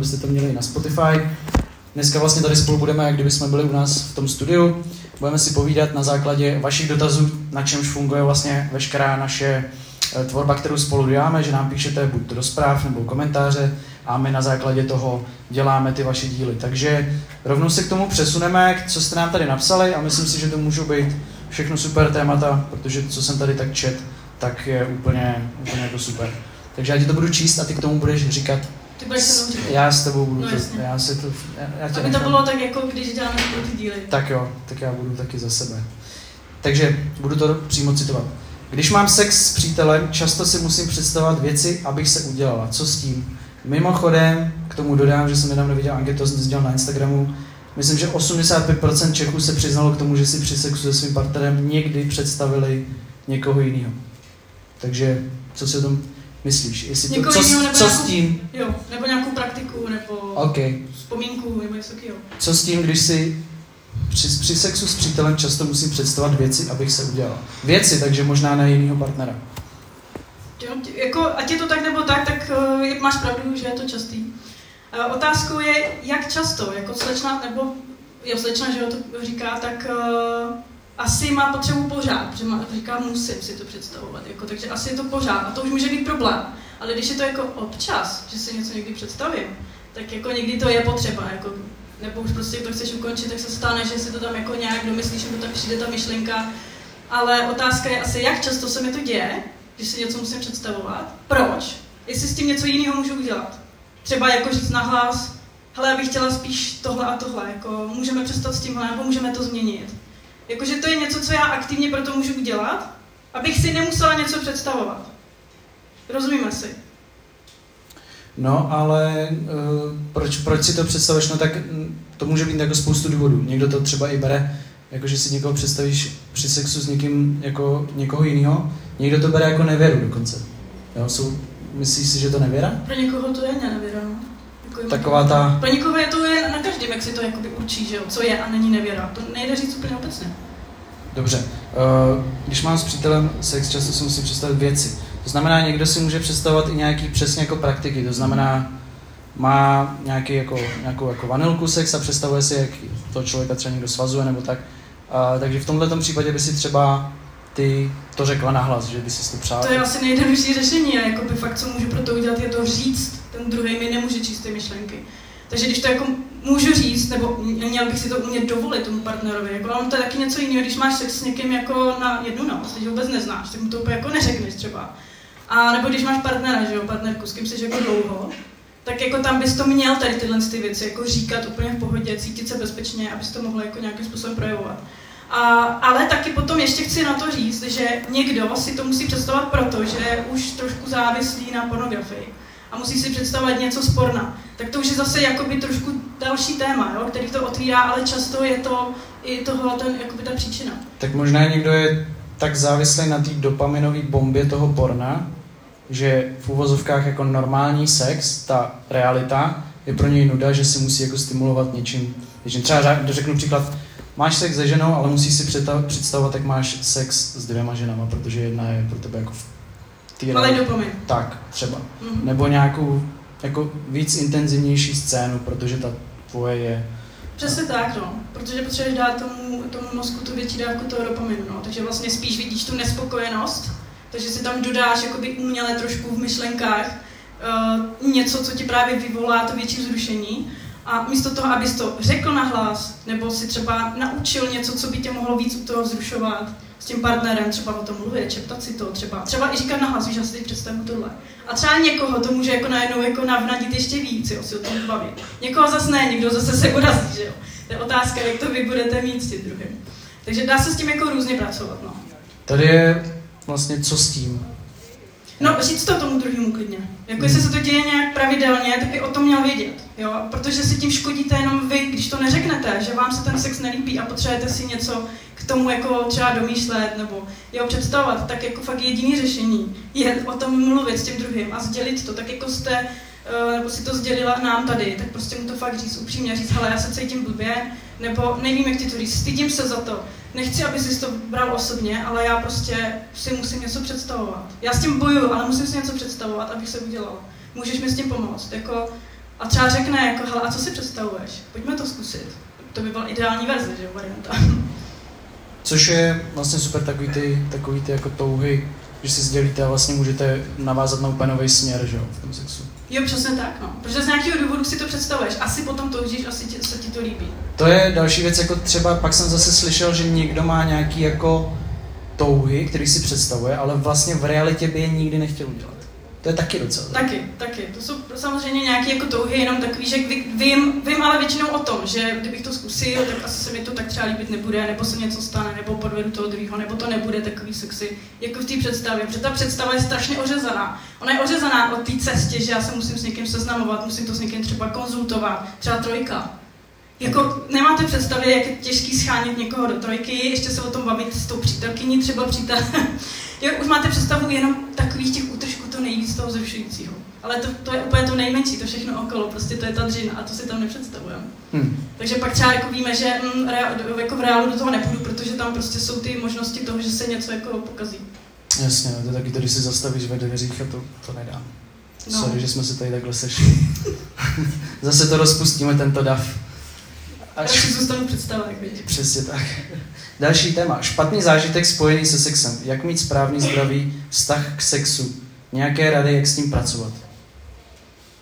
abyste to měli na Spotify. Dneska vlastně tady spolu budeme, jak kdyby jsme byli u nás v tom studiu. Budeme si povídat na základě vašich dotazů, na čemž funguje vlastně veškerá naše eh, tvorba, kterou spolu děláme, že nám píšete buď do zpráv nebo komentáře a my na základě toho děláme ty vaše díly. Takže rovnou se k tomu přesuneme, co jste nám tady napsali a myslím si, že to můžou být všechno super témata, protože co jsem tady tak čet, tak je úplně, úplně jako super. Takže já ti to budu číst a ty k tomu budeš říkat. Ty budeš se mnou. Já s tebou budu, No, to, jasně. já si to, já, já tě Aby to nechám. bylo tak, jako když děláme ty díly. Tak jo, tak já budu taky za sebe. Takže budu to přímo citovat. Když mám sex s přítelem, často si musím představovat věci, abych se udělala. Co s tím? Mimochodem, k tomu dodám, že jsem nedávno viděl anketu, jsem sdělal na Instagramu, myslím, že 85% Čechů se přiznalo k tomu, že si při sexu se svým partnerem někdy představili někoho jiného. Takže co si o tom myslíš? Jestli to, co, nebo co s nějakou- tím? Jo, nebo nějakou praktiku, nebo OK. vzpomínku, nebo něco takového. Co s tím, když si při, při sexu s přítelem často musím představovat věci, abych se udělal. Věci, takže možná na jiného partnera. Jo, jako, ať je to tak nebo tak, tak uh, je- máš pravdu, že je to častý. Uh, otázkou je, jak často, jako slečna, nebo jo, slečna, že jo, to říká, tak uh, asi má potřebu pořád, protože má, říká, musím si to představovat, jako, takže asi je to pořád a to už může být problém. Ale když je to jako občas, že si něco někdy představím, tak jako někdy to je potřeba, jako, nebo už prostě to chceš ukončit, tak se stane, že si to tam jako nějak domyslíš, nebo tam přijde ta myšlenka. Ale otázka je asi, jak často se mi to děje, když si něco musím představovat. Proč? Jestli s tím něco jiného můžu udělat. Třeba jako říct nahlas, hele, já bych chtěla spíš tohle a tohle, jako můžeme přestat s tímhle, nebo můžeme to změnit. Jakože to je něco, co já aktivně pro to můžu udělat, abych si nemusela něco představovat. Rozumíme si? No, ale uh, proč, proč si to představuješ? No tak mm, to může být jako spoustu důvodů. Někdo to třeba i bere, jako že si někoho představíš při sexu s někým jako někoho jiného. Někdo to bere jako nevěru dokonce. Jo, jsou, myslíš si, že to nevěra? Pro někoho to je nevěra, no. Jako Taková ta... Pro někoho je to je na každém, jak si to jakoby určí, že jo, co je a není nevěra. To nejde říct úplně obecně. Dobře. Uh, když mám s přítelem sex, často si musím představit věci. To znamená, někdo si může představovat i nějaký přesně jako praktiky. To znamená, má nějaký jako, nějakou jako vanilku sex a představuje si, jak to člověka třeba někdo svazuje nebo tak. Uh, takže v tomhle případě by si třeba ty to řekla nahlas, že by si to přál. To je asi nejjednodušší řešení a jako by fakt, co můžu pro to udělat, je to říct. Ten druhý mi nemůže číst ty myšlenky. Takže když to jako můžu říct, nebo měl bych si to umět dovolit tomu partnerovi, jako ale to je taky něco jiného, když máš sex s někým jako na jednu noc, ho vůbec neznáš, tak mu to úplně jako neřekneš třeba. A nebo když máš partnera, že jo, partnerku, s kým jsi jako dlouho, tak jako tam bys to měl tady tyhle ty věci, jako říkat úplně v pohodě, cítit se bezpečně, abys to mohl jako nějakým způsobem projevovat. A, ale taky potom ještě chci na to říct, že někdo si to musí představovat proto, že už trošku závislý na pornografii a musí si představovat něco z porna. Tak to už je zase jakoby trošku další téma, jo, který to otvírá, ale často je to i tohle ten, jakoby ta příčina. Tak možná někdo je tak závislý na té dopaminové bombě toho porna, že v úvozovkách jako normální sex, ta realita, je pro něj nuda, že si musí jako stimulovat něčím. něčím. Třeba řek- řeknu příklad, máš sex se ženou, ale musíš si představ- představovat, jak máš sex s dvěma ženama, protože jedna je pro tebe jako té Malý dopamin. Tak, třeba. Mhm. Nebo nějakou jako víc intenzivnější scénu, protože ta tvoje je Přesně tak, no. Protože potřebuješ dát tomu, tomu mozku tu větší dávku toho dopaminu, no. Takže vlastně spíš vidíš tu nespokojenost, takže si tam dodáš jakoby uměle trošku v myšlenkách uh, něco, co ti právě vyvolá to větší vzrušení. A místo toho, abys to řekl nahlas, nebo si třeba naučil něco, co by tě mohlo víc u toho vzrušovat s tím partnerem, třeba o tom mluvit, čeptat si to, třeba, třeba i říkat nahlas, víš, já si teď představu tohle. A třeba někoho to může jako najednou jako navnadit ještě víc, jo, si o tom bavit. Někoho zase ne, někdo zase se urazí, že jo. To je otázka, jak to vy budete mít s tím druhým. Takže dá se s tím jako různě pracovat, no. Tady je vlastně co s tím. No, říct to tomu druhému klidně. Jako jestli se to děje nějak pravidelně, tak by o tom měl vědět. Jo? Protože si tím škodíte jenom vy, když to neřeknete, že vám se ten sex nelíbí a potřebujete si něco k tomu jako třeba domýšlet nebo jo, představovat, tak jako fakt jediný řešení je o tom mluvit s tím druhým a sdělit to, tak jako jste nebo si to sdělila nám tady, tak prostě mu to fakt říct upřímně, říct, hele, já se cítím blbě, nebo nevím, jak ti to říct, stydím se za to, nechci, aby si to bral osobně, ale já prostě si musím něco představovat. Já s tím bojuju, ale musím si něco představovat, abych se udělal. Můžeš mi s tím pomoct. Jako, A třeba řekne, jako, hele, a co si představuješ? Pojďme to zkusit. To by byla ideální verze, že varianta. Což je vlastně super takový ty, takový ty jako touhy, že si sdělíte a vlastně můžete navázat na úplně nový směr, že jo, v tom sexu. Jo, přesně tak, no. Protože z nějakého důvodu si to představuješ. Asi potom toužíš, asi ti, se ti to líbí. To je další věc, jako třeba pak jsem zase slyšel, že někdo má nějaký jako touhy, který si představuje, ale vlastně v realitě by je nikdy nechtěl udělat. To je taky docela. Taky, taky. To jsou samozřejmě nějaké jako touhy, jenom takový, že vím, vím ale většinou o tom, že kdybych to zkusil, tak asi se mi to tak třeba líbit nebude, nebo se něco stane, nebo podvedu toho druhého, nebo to nebude takový sexy, jako v té představě. Protože ta představa je strašně ořezaná. Ona je ořezaná od té cestě, že já se musím s někým seznamovat, musím to s někým třeba konzultovat, třeba trojka. Jako nemáte představy, jak je těžký schánit někoho do trojky, ještě se o tom bavit s tou přítelkyní, třeba přítel. jo, už máte představu jenom takových těch útržků to nejvíc toho zrušujícího. Ale to, to je úplně to nejmenší, to všechno okolo, prostě to je ta dřina a to si tam nepředstavujeme. Hmm. Takže pak třeba jako víme, že mm, rea, jako v reálu do toho nepůjdu, protože tam prostě jsou ty možnosti toho, že se něco jako pokazí. Jasně, no, to je taky to, když si zastavíš ve dveřích a to, to nedá. No. Sorry, že jsme se tady takhle sešli. Zase to rozpustíme, tento dav. Až si zůstanu vidíš. Přesně tak. Další téma. Špatný zážitek spojený se sexem. Jak mít správný zdravý vztah k sexu? Nějaké rady, jak s tím pracovat?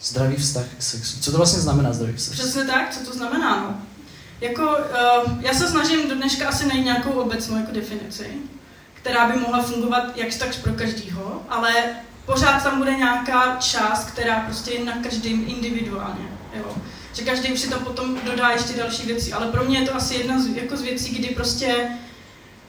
Zdravý vztah k sexu. Co to vlastně znamená zdravý vztah? Přesně tak, co to znamená, no. Jako, uh, já se snažím do dneška asi najít nějakou obecnou jako definici, která by mohla fungovat jak tak pro každýho, ale pořád tam bude nějaká část, která prostě je na každém individuálně. Jo že každý si tam potom dodá ještě další věci. Ale pro mě je to asi jedna z, jako z věcí, kdy prostě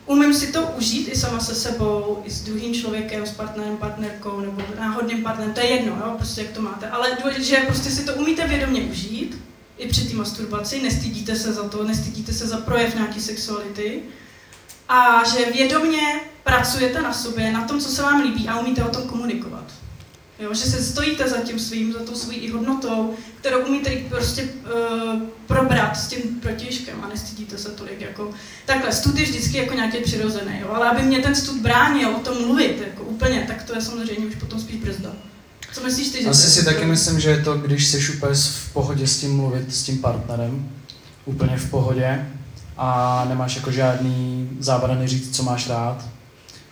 umím si to užít i sama se sebou, i s druhým člověkem, s partnerem, partnerkou nebo náhodným partnerem, to je jedno, jo, prostě jak to máte. Ale důležité, že prostě si to umíte vědomě užít, i při té masturbaci, nestydíte se za to, nestydíte se za projev nějaké sexuality a že vědomě pracujete na sobě, na tom, co se vám líbí a umíte o tom komunikovat. Jo, že se stojíte za tím svým, za tou svojí hodnotou, kterou umíte prostě uh, probrat s tím protižkem a nestydíte se tolik. Jako, takhle, stud je vždycky jako nějaký přirozený, jo, ale aby mě ten stud bránil o tom mluvit jako úplně, tak to je samozřejmě už potom spíš brzda. Co myslíš ty? Že Asi si taky myslím, že je to, když jsi úplně v pohodě s tím mluvit, s tím partnerem, úplně v pohodě a nemáš jako žádný zábrany říct, co máš rád,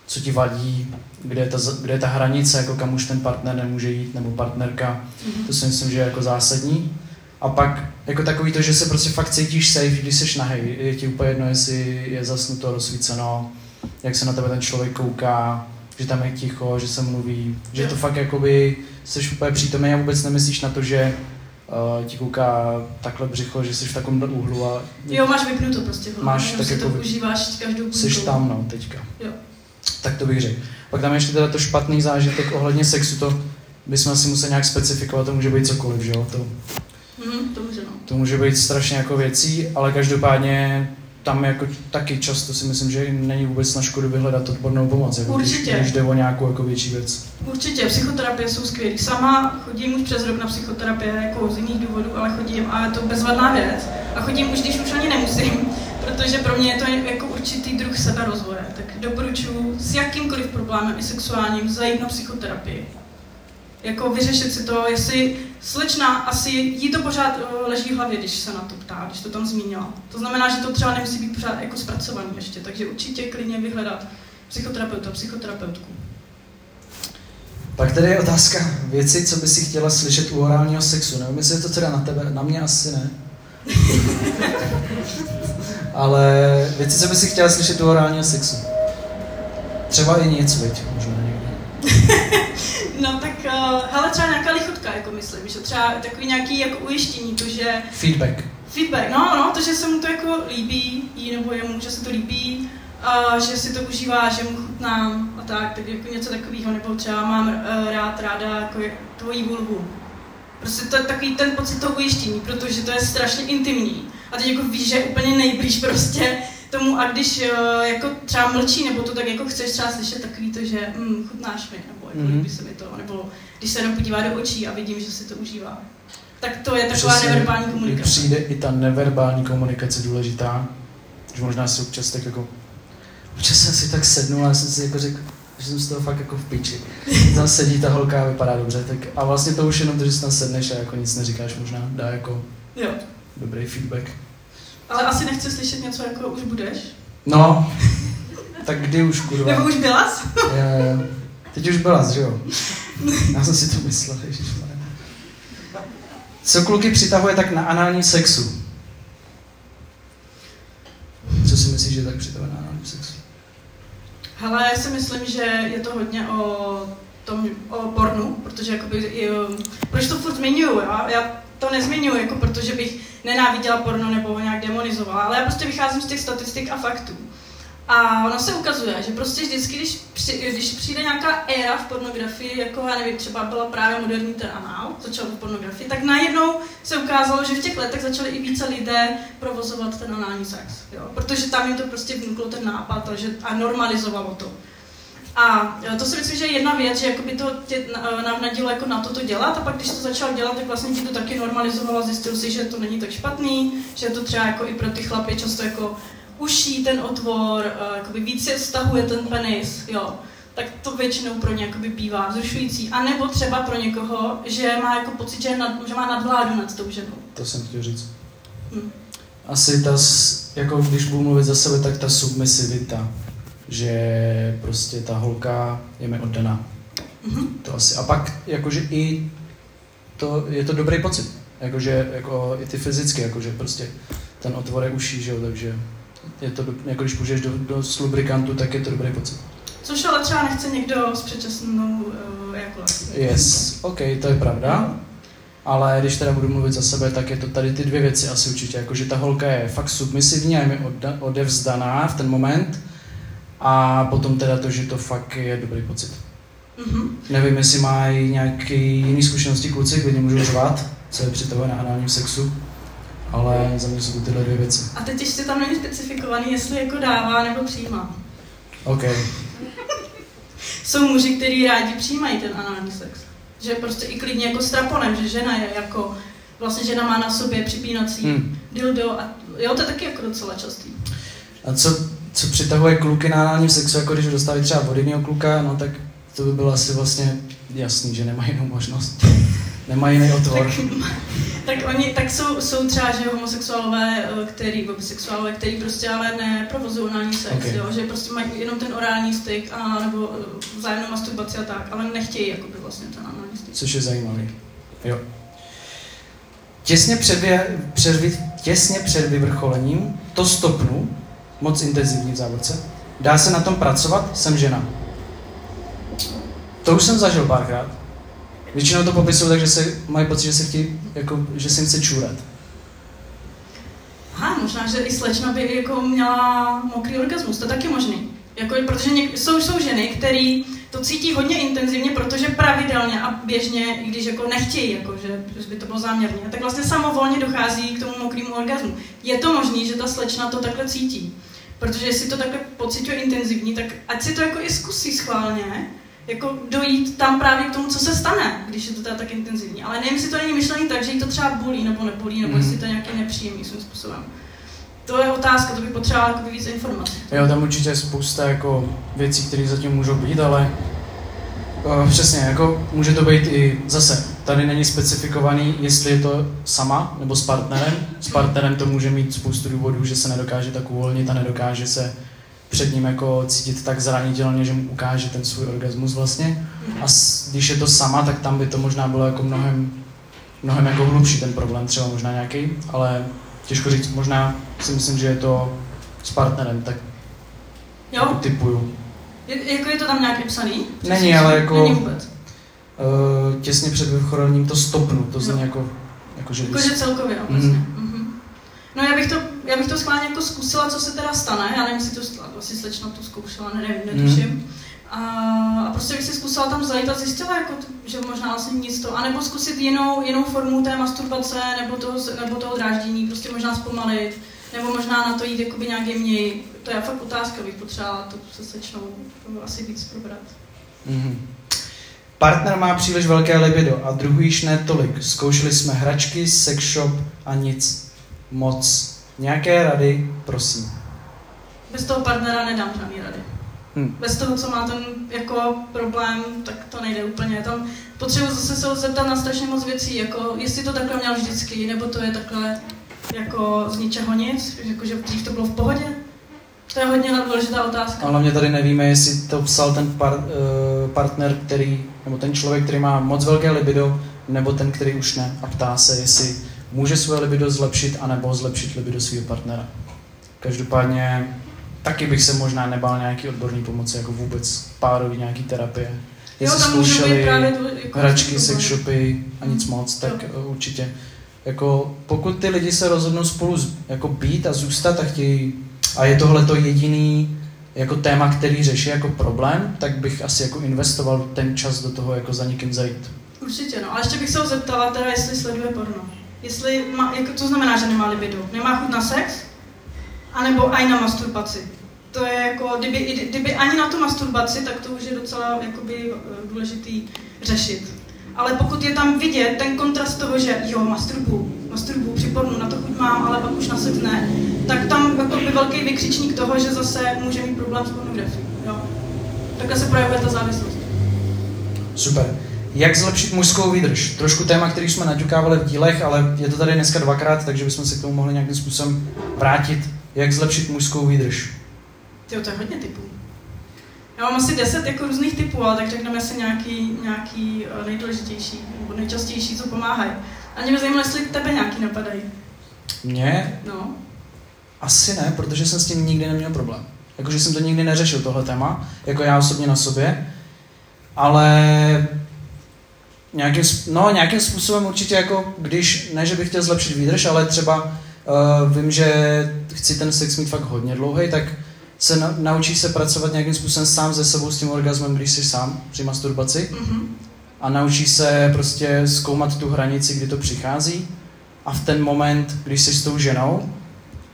co ti vadí, kde je ta, kde je ta hranice, jako kam už ten partner nemůže jít, nebo partnerka. Mm-hmm. To si myslím, že je jako zásadní. A pak jako takový to, že se prostě fakt cítíš safe, když jsi nahej. Je ti úplně jedno, jestli je zasnuto, rozsvíceno, jak se na tebe ten člověk kouká, že tam je ticho, že se mluví, že to fakt jakoby jsi úplně přítomný a vůbec nemyslíš na to, že uh, ti kouká takhle břicho, že jsi v takovém úhlu a... Jo, máš vypnuto prostě. Máš tak jako... To užíváš každou Jsi tam, no, teďka. Jo. Tak to bych řekl. Pak tam ještě teda to špatný zážitek ohledně sexu, to bychom si museli nějak specifikovat, to může být cokoliv, že jo? To, mm, to, může, no. to může být strašně jako věcí, ale každopádně tam jako taky často si myslím, že není vůbec na škodu vyhledat odbornou pomoc, jako Určitě. Když, když jde o nějakou jako větší věc. Určitě, psychoterapie jsou skvělé. Sama chodím už přes rok na psychoterapie, jako z jiných důvodů, ale chodím a je to bezvadná věc. A chodím už, když už ani nemusím protože pro mě je to jako určitý druh seberozvoje. Tak doporučuji s jakýmkoliv problémem i sexuálním zajít na psychoterapii. Jako vyřešit si to, jestli slečna asi jí to pořád eh, leží v hlavě, když se na to ptá, když to tam zmínila. To znamená, že to třeba nemusí být pořád jako zpracovaný ještě, takže určitě klidně vyhledat psychoterapeuta, psychoterapeutku. Pak tady je otázka věci, co by si chtěla slyšet u orálního sexu. Nevím, jestli je to teda na tebe, na mě asi ne. Ale věci, co by si chtěla slyšet u orálního sexu. Třeba i něco, veď, možná někdy. no tak, uh, hele, třeba nějaká lichotka, jako myslím, že třeba takový nějaký jako ujištění, to, že... Feedback. Feedback, no, no, to, že se mu to jako líbí, jí nebo jemu, že se to líbí, a že si to užívá, že mu chutnám a tak, tak jako něco takového, nebo třeba mám uh, rád, ráda jako tvojí vulvu. Prostě to je takový ten pocit toho ujištění, protože to je strašně intimní a teď jako víš, že je úplně nejblíž prostě tomu a když uh, jako třeba mlčí, nebo to tak jako chceš třeba slyšet takový to, že mm, chutnáš mi, nebo jako mm-hmm. líbí se mi to, nebo když se jenom podívá do očí a vidím, že si to užívá. Tak to je taková Přesně, neverbální komunikace. Přijde i ta neverbální komunikace důležitá, že možná si občas tak jako, občas jsem si tak sednul a jsem si jako řekl, že jsem z toho fakt jako v piči. Tam sedí ta holka a vypadá dobře, tak a vlastně to už jenom to, že si tam sedneš a jako nic neříkáš, možná dá jako Jo. dobrý feedback. Ale asi nechci slyšet něco jako už budeš. No, tak kdy už, kurva? Nebo už byla jsi? Jo, jo. Teď už byla, že jo? Já jsem si to myslel, ježišmarja. Co kluky přitahuje tak na análním sexu? Co si myslíš, že tak přitahuje na análním sexu? Hele, já si myslím, že je to hodně o tom, o pornu, protože jakoby, jo, proč to furt zmiňuju, já, já to nezmiňuji, jako protože bych nenáviděla porno nebo ho nějak demonizovala, ale já prostě vycházím z těch statistik a faktů. A ono se ukazuje, že prostě vždycky, když, při, když přijde nějaká éra v pornografii, jako já nevím, třeba byla právě moderní ten anál, začal v pornografii, tak najednou se ukázalo, že v těch letech začali i více lidé provozovat ten anální sex. Jo? Protože tam jim to prostě vnuklo ten nápad a, že, a normalizovalo to. A to si myslím, že je jedna věc, že jakoby to tě navnadilo jako na to to dělat a pak když to začal dělat, tak vlastně ti to taky normalizovalo, zjistil si, že to není tak špatný, že to třeba jako i pro ty chlapy často jako uší ten otvor, jakoby víc se stahuje ten penis, jo tak to většinou pro ně jakoby bývá vzrušující. A nebo třeba pro někoho, že má jako pocit, že, nad, že má nadvládu nad tou ženou. To jsem chtěl říct. Hmm. Asi ta, jako když budu mluvit za sebe, tak ta submisivita, že prostě ta holka je mi oddaná. Mm-hmm. To asi. A pak jakože i to, je to dobrý pocit. Jakože jako i ty fyzicky, jakože prostě ten otvor je uší, že jo, takže je to, jako když půjdeš do, do slubrikantu, tak je to dobrý pocit. Což ale třeba nechce někdo s předčasnou uh, ejakulací. Yes, OK, to je pravda. Ale když teda budu mluvit za sebe, tak je to tady ty dvě věci asi určitě. Jakože ta holka je fakt submisivní a je mi odevzdaná v ten moment. A potom teda to, že to fakt je dobrý pocit. Mm-hmm. Nevím, jestli mají nějaké jiné zkušenosti kluci, klidně můžu řvat, co je při na análním sexu ale za mě jsou to tyhle dvě věci. A teď ještě tam není specifikovaný, jestli jako dává nebo přijímá. OK. jsou muži, kteří rádi přijímají ten anální sex. Že prostě i klidně jako straponem, že žena je jako, vlastně žena má na sobě připínací hmm. dildo a jo, to je taky jako docela častý. A co, co přitahuje kluky na análním sexu, jako když dostávají třeba od jiného kluka, no tak to by bylo asi vlastně jasný, že nemají jinou možnost. Nemají jiný otvor. Tak, tak oni, tak jsou, jsou třeba, že homosexuálové, eh, který, bisexuálové, který prostě ale neprovozují orální sex, okay. jo, že prostě mají jenom ten orální styk a nebo eh, vzájemnou masturbaci a tak, ale nechtějí jakoby vlastně ten orální styk. Což je zajímavý. Jo. Těsně před, před, těsně před vyvrcholením to stopnu, moc intenzivní v závodce. Dá se na tom pracovat? Jsem žena. To už jsem zažil párkrát. Většinou to popisují tak, že se mají pocit, že se chtějí, jako, že se jim chce čůrat. Aha, možná, že i slečna by jako měla mokrý orgasmus, to je taky možný. Jako, protože něk- jsou, jsou ženy, které to cítí hodně intenzivně, protože pravidelně a běžně, i když jako nechtějí, jako, že, by to bylo záměrně, tak vlastně samovolně dochází k tomu mokrému orgasmu. Je to možné, že ta slečna to takhle cítí. Protože jestli to takhle pocituje intenzivní, tak ať si to jako i zkusí schválně, jako dojít tam právě k tomu, co se stane, když je to teda tak intenzivní. Ale nevím, jestli to není myšlený tak, že jí to třeba bolí nebo nebolí, nebo mm. jestli to je nějaký nepříjemný svým způsobem. To je otázka, to by potřebovala jako víc informací. Jo, tam určitě je spousta jako věcí, které zatím můžou být, ale uh, přesně, jako může to být i zase, tady není specifikovaný, jestli je to sama nebo s partnerem. S partnerem to může mít spoustu důvodů, že se nedokáže tak uvolnit a nedokáže se před ním jako cítit tak zranitelně, že mu ukáže ten svůj orgasmus vlastně. A když je to sama, tak tam by to možná bylo jako mnohem, mnohem jako hlubší ten problém, třeba možná nějaký, ale těžko říct, možná si myslím, že je to s partnerem, tak jo? Jako typuju. Je, jako je to tam nějak psaný? Není, ale jako... Není vůbec. Uh, těsně před vychorením to stopnu, to zní jako, jako že... Jako, že celkově, vlastně. Mm. No já bych to já bych to schválně jako zkusila, co se teda stane. Já nevím, jestli to asi slečna to zkoušela, nevím, netuším. Mm. A, a prostě bych si zkusila tam zajít a zjistila, jako, že možná vlastně nic to, anebo zkusit jinou, jinou formu té masturbace, nebo toho, nebo toho dráždění, prostě možná zpomalit, nebo možná na to jít jakoby nějak jemněji. To je fakt otázka, bych potřebovala to se slečnou asi víc probrat. Mm-hmm. Partner má příliš velké libido a druhý již ne tolik. Zkoušeli jsme hračky, sex shop a nic. Moc. Nějaké rady, prosím. Bez toho partnera nedám žádný rady. Hmm. Bez toho, co má ten jako problém, tak to nejde úplně. Tam potřebuji zase se zeptat na strašně moc věcí, jako jestli to takhle měl vždycky, nebo to je takhle jako z ničeho nic, jakože dřív to bylo v pohodě. To je hodně důležitá otázka. Ale mě tady nevíme, jestli to psal ten par, uh, partner, který, nebo ten člověk, který má moc velké libido, nebo ten, který už ne. A ptá se, jestli může svoje libido zlepšit, anebo zlepšit libido svého partnera. Každopádně taky bych se možná nebál nějaký odborný pomoci, jako vůbec párový nějaký terapie. Jestli zkoušeli jako hračky, sex shopy a nic moc, tak jo. určitě. Jako, pokud ty lidi se rozhodnou spolu jako být a zůstat a chtějí, a je tohle to jediný jako téma, který řeší jako problém, tak bych asi jako investoval ten čas do toho jako za někým zajít. Určitě, no. A ještě bych se ho zeptala teda, jestli sleduje porno. Jestli má, jako, to znamená, že nemá libido. Nemá chuť na sex? A nebo aj na masturbaci. To je jako, kdyby, kdyby ani na tu masturbaci, tak to už je docela jakoby, eh, důležitý řešit. Ale pokud je tam vidět ten kontrast toho, že jo, masturbu, masturbu, připornu, na to chuť mám, ale pak už na sex ne, tak tam jako by velký vykřičník toho, že zase může mít problém s pornografií. Takhle se projevuje ta závislost. Super. Jak zlepšit mužskou výdrž? Trošku téma, který jsme naťukávali v dílech, ale je to tady dneska dvakrát, takže bychom se k tomu mohli nějakým způsobem vrátit. Jak zlepšit mužskou výdrž? Jo, to je hodně typů. Já mám asi deset jako různých typů, ale tak řekneme si nějaký, nějaký eh, nejdůležitější nebo nejčastější, co pomáhají. A mě by zajímalo, jestli tebe nějaký napadají. Mně? No. Asi ne, protože jsem s tím nikdy neměl problém. Jakože jsem to nikdy neřešil, tohle téma, jako já osobně na sobě. Ale nějakým, no, nějakým způsobem určitě jako, když, ne, že bych chtěl zlepšit výdrž, ale třeba uh, vím, že chci ten sex mít fakt hodně dlouhý, tak se na, naučíš se pracovat nějakým způsobem sám ze sebou s tím orgasmem, když jsi sám při masturbaci. Mm-hmm. A naučíš se prostě zkoumat tu hranici, kdy to přichází. A v ten moment, když jsi s tou ženou,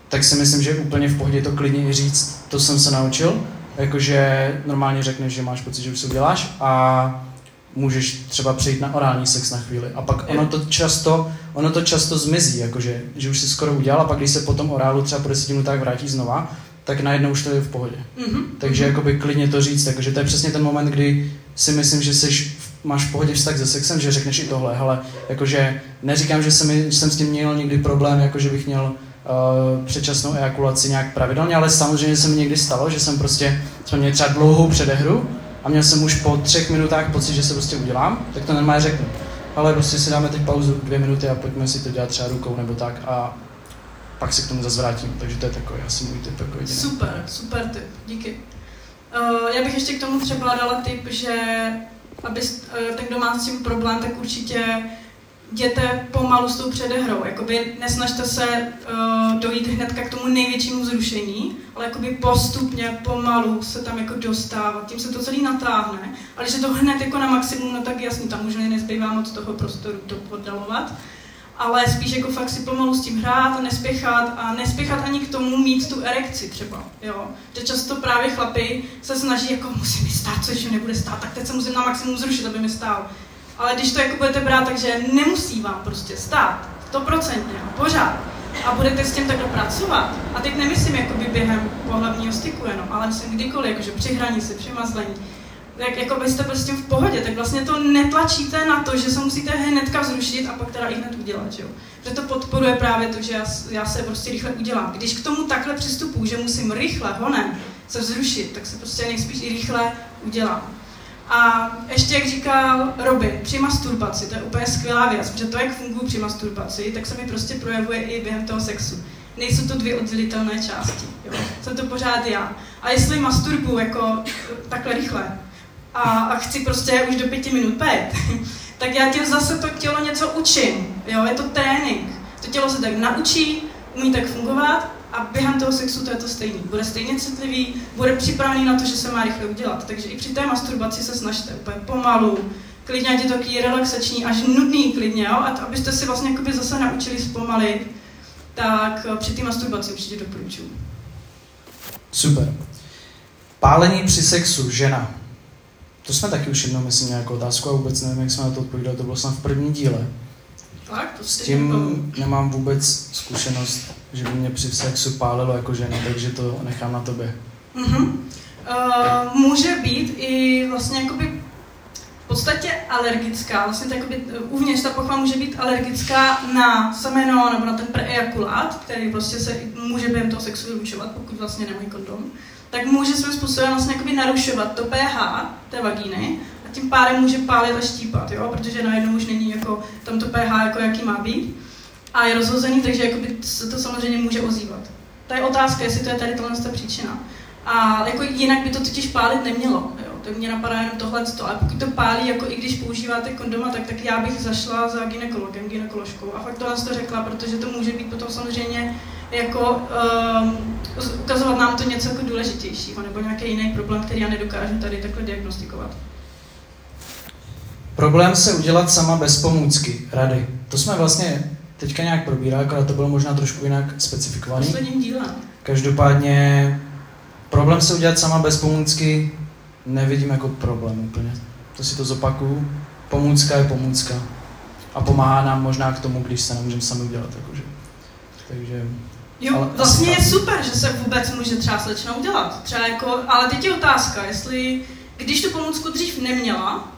tak si myslím, že je úplně v pohodě to klidně i říct, to jsem se naučil. Jakože normálně řekneš, že máš pocit, že už se uděláš a můžeš třeba přejít na orální sex na chvíli. A pak ono to často, ono to často zmizí, jakože, že už si skoro udělal a pak když se potom orálu třeba po 10 minutách vrátí znova, tak najednou už to je v pohodě. Mm-hmm. Takže jakoby klidně to říct, takže to je přesně ten moment, kdy si myslím, že jsi, máš v pohodě vztah se sexem, že řekneš i tohle, ale jakože neříkám, že jsem, jsem s tím měl někdy problém, jako že bych měl uh, předčasnou ejakulaci nějak pravidelně, ale samozřejmě se mi někdy stalo, že jsem prostě, jsme měli třeba dlouhou předehru a měl jsem už po třech minutách pocit, že se prostě udělám, tak to normálně řeknu. Ale prostě si dáme teď pauzu dvě minuty a pojďme si to dělat třeba rukou nebo tak a pak se k tomu zase vrátím. Takže to je takový asi můj tip jako. Super, super tip, díky. Uh, já bych ještě k tomu třeba dala tip, že aby uh, ten, kdo má s tím problém, tak určitě jděte pomalu s tou předehrou. Jakoby nesnažte se uh, dojít hnedka k tomu největšímu zrušení, ale jakoby postupně, pomalu se tam jako dostávat. Tím se to celý natáhne. Ale je to hned jako na maximum, no tak jasně, tam už nezbývá moc toho prostoru to oddalovat ale spíš jako fakt si pomalu s tím hrát a nespěchat a nespěchat ani k tomu mít tu erekci třeba, jo. Že často právě chlapy se snaží jako musím mi stát, což mi nebude stát, tak teď se musím na maximum zrušit, aby mi stál. Ale když to jako budete brát, takže nemusí vám prostě stát, stoprocentně, pořád. A budete s tím takhle pracovat. A teď nemyslím jakoby během pohlavního styku jenom, ale myslím kdykoliv, jakože při hranici, při mazlení jak jako byste prostě v pohodě, tak vlastně to netlačíte na to, že se musíte hnedka zrušit a pak teda i hned udělat, jo. Že to podporuje právě to, že já, já se prostě rychle udělám. Když k tomu takhle přistupuji, že musím rychle, honem, se zrušit, tak se prostě nejspíš i rychle udělám. A ještě, jak říkal Robin, při masturbaci, to je úplně skvělá věc, protože to, jak funguji při masturbaci, tak se mi prostě projevuje i během toho sexu. Nejsou to dvě oddělitelné části. Jo? Jsem to pořád já. A jestli masturbuju jako takhle rychle, a, a chci prostě už do pěti minut pět, tak já tím zase to tělo něco učím. Jo? Je to trénink. To tělo se tak naučí, umí tak fungovat a během toho sexu to je to stejný. Bude stejně citlivý, bude připravený na to, že se má rychle udělat. Takže i při té masturbaci se snažte úplně pomalu, klidně, ať je to relaxační, až nudný klidně, jo? A to, abyste si vlastně jakoby zase naučili zpomalit, tak eh, při té masturbaci určitě doporučuji. Super. Pálení při sexu, žena. To jsme taky už jednou, myslím, nějakou otázku a vůbec nevím, jak jsme na to odpovídali, to bylo snad v prvním díle. Tak, S tím to... nemám vůbec zkušenost, že by mě při sexu pálilo jako žena, takže to nechám na tobě. Mm-hmm. uh, může být i vlastně jakoby v podstatě alergická, vlastně to jakoby, uvnitř ta pochva může být alergická na semeno nebo na ten preejakulát, který prostě se může během toho sexu vylučovat, pokud vlastně nemají kondom, tak může svým způsobem vlastně jakoby narušovat to pH té vagíny tím pádem může pálit a štípat, jo? protože najednou už není jako tam to pH, jako jaký má být a je rozhozený, takže se to samozřejmě může ozývat. To je otázka, jestli to je tady tohle ta příčina. A jako jinak by to totiž pálit nemělo. Jo? Tak mě napadá jenom tohle. Ale pokud to pálí, jako i když používáte kondoma, tak, tak já bych zašla za ginekologem, ginekoložkou. A fakt tohle to řekla, protože to může být potom samozřejmě jako um, ukazovat nám to něco jako důležitějšího, nebo nějaký jiný problém, který já nedokážu tady takhle diagnostikovat. Problém se udělat sama bez pomůcky. Rady. To jsme vlastně teďka nějak probírali, ale to bylo možná trošku jinak specifikovaný. Posledním dílem. Každopádně problém se udělat sama bez pomůcky nevidím jako problém úplně. To si to zopakuju. Pomůcka je pomůcka. A pomáhá nám možná k tomu, když se nemůžeme sami udělat. Jakože. Takže Jo, ale vlastně je super, že se vůbec může třeba slečna udělat. Třeba jako, ale teď je otázka, jestli, když tu pomůcku dřív neměla,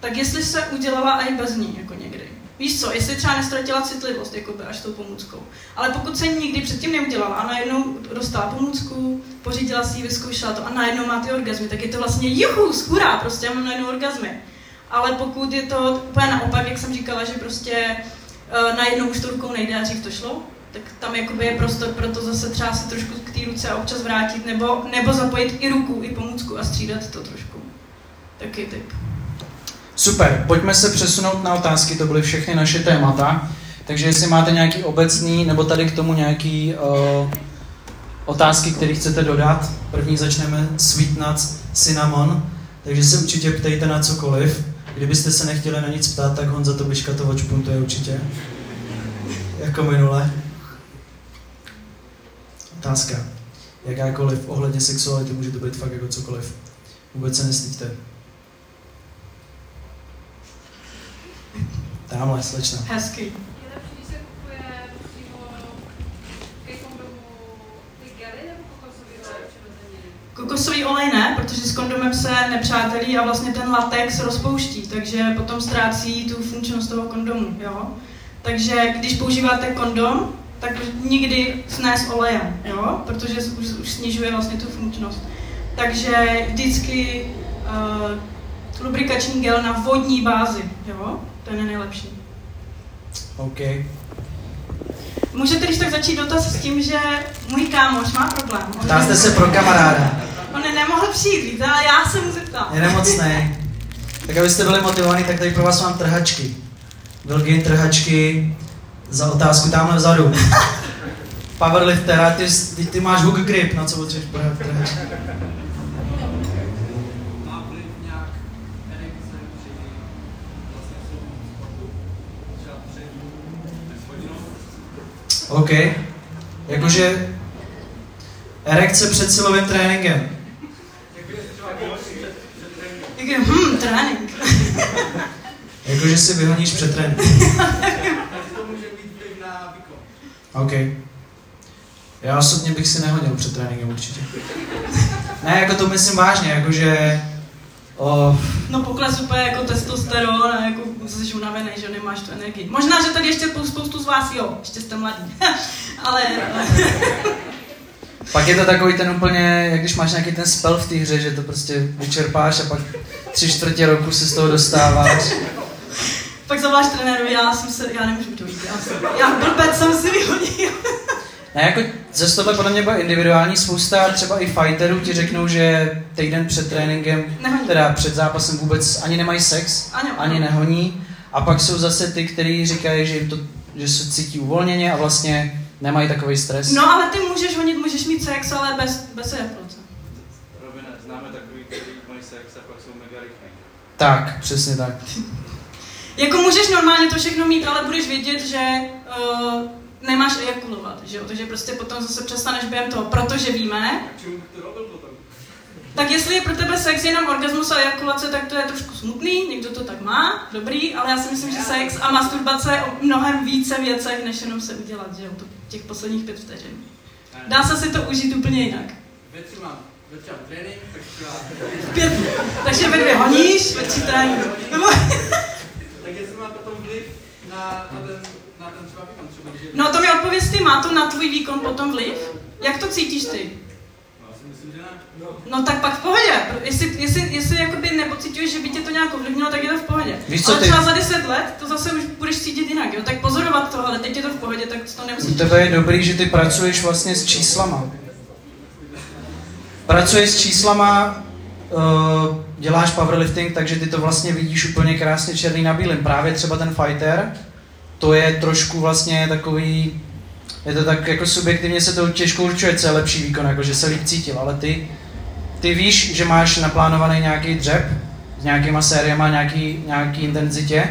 tak jestli se udělala i bez ní, jako někdy. Víš co, jestli třeba nestratila citlivost jakoby, až tou pomůckou. Ale pokud se nikdy předtím neudělala a najednou dostala pomůcku, pořídila si ji, vyzkoušela to a najednou má ty orgazmy, tak je to vlastně juhu, skůra, prostě já mám najednou orgazmy. Ale pokud je to úplně naopak, jak jsem říkala, že prostě uh, najednou už to rukou nejde a dřív to šlo, tak tam jakoby je prostor pro to zase třeba si trošku k té ruce a občas vrátit, nebo, nebo zapojit i ruku, i pomůcku a střídat to trošku. Taky typ. Super, pojďme se přesunout na otázky, to byly všechny naše témata. Takže jestli máte nějaký obecný, nebo tady k tomu nějaký uh, otázky, které chcete dodat. První začneme Sweet Cinnamon, takže se určitě ptejte na cokoliv. Kdybyste se nechtěli na nic ptát, tak Honza to Biška to je určitě. Jako minule. Otázka. Jakákoliv ohledně sexuality může to být fakt jako cokoliv. Vůbec se nestyďte. Tamhle, slečna. Hezky. Kokosový olej ne, protože s kondomem se nepřátelí a vlastně ten latex rozpouští, takže potom ztrácí tu funkčnost toho kondomu, jo. Takže když používáte kondom, tak nikdy snést olejem, jo, protože už, už snižuje vlastně tu funkčnost. Takže vždycky uh, lubrikační gel na vodní bázi, jo, to je nejlepší. OK. Můžete když tak začít dotaz s tím, že můj kámoš má problém. Ptáte se pro kamaráda. On nemohl přijít, ale já se mu zeptám. Je nemocný. Tak abyste byli motivovaní, tak tady pro vás mám trhačky. Velké trhačky za otázku tamhle vzadu. Powerlifter, ty, ty, ty máš hook grip, na co potřebuješ trhačky. OK. Jakože erekce před silovým tréninkem. Jakože, hm, trénink. Jakože si vyhoníš před tréninkem. OK. Já osobně bych si nehodil před tréninkem určitě. Ne, jako to myslím vážně, jakože Oh. No pokles úplně jako testosteron a jako jsi unavený, že nemáš tu energii. Možná, že tady ještě spoustu z vás, jo, ještě jste mladí. ale... pak je to takový ten úplně, jak když máš nějaký ten spell v té hře, že to prostě vyčerpáš a pak tři čtvrtě roku se z toho dostáváš. pak zavoláš trenérovi, já jsem se, já nemůžu to jít, já, jsem, já blbec jsem si vyhodil. Ne, jako ze tohle podle mě bude individuální spousta, třeba i fighterů ti řeknou, že týden před tréninkem, nehoní. teda před zápasem vůbec ani nemají sex, ano, ani nehoní. A pak jsou zase ty, kteří říkají, že, to, že se cítí uvolněně a vlastně nemají takový stres. No ale ty můžeš honit, můžeš mít sex, ale bez, bez ejakulace. Robine, známe takový, kteří mají sex a pak jsou mega rychlí. Tak, přesně tak. jako můžeš normálně to všechno mít, ale budeš vědět, že uh, nemáš ejakulovat, že jo? Takže prostě potom zase přestaneš během toho, protože víme. Tak jestli je pro tebe sex jenom orgasmus a ejakulace, tak to je trošku smutný, někdo to tak má, dobrý, ale já si myslím, že sex a masturbace je o mnohem více věcech, než jenom se udělat, že jo, to těch posledních pět vteřin. Dá se si to užít úplně jinak. Věci mám. Začal trénink, tak. Pět, takže ve dvě honíš, ve tři tréninku. Nebo- Tak jestli má potom vliv na, na ten, No to mi odpověz ty, má to na tvůj výkon potom vliv? Jak to cítíš ty? No. No. No tak pak v pohodě. Jestli, jestli, jestli jakoby nepocituješ, že by tě to nějak ovlivnilo, tak je to v pohodě. Víš co, ale ty- třeba za 10 let to zase už budeš cítit jinak, jo? Tak pozorovat to, ale teď je to v pohodě, tak to U nemusíš. tebe je dobrý, že ty pracuješ vlastně s číslama. Pracuješ s číslama, uh, děláš powerlifting, takže ty to vlastně vidíš úplně krásně černý na bílém. Právě třeba ten fighter, to je trošku vlastně takový, je to tak jako subjektivně se to těžko určuje, co je lepší výkon, jako že se líp cítil, ale ty, ty víš, že máš naplánovaný nějaký dřep s nějakýma sériema, nějaký, nějaký intenzitě,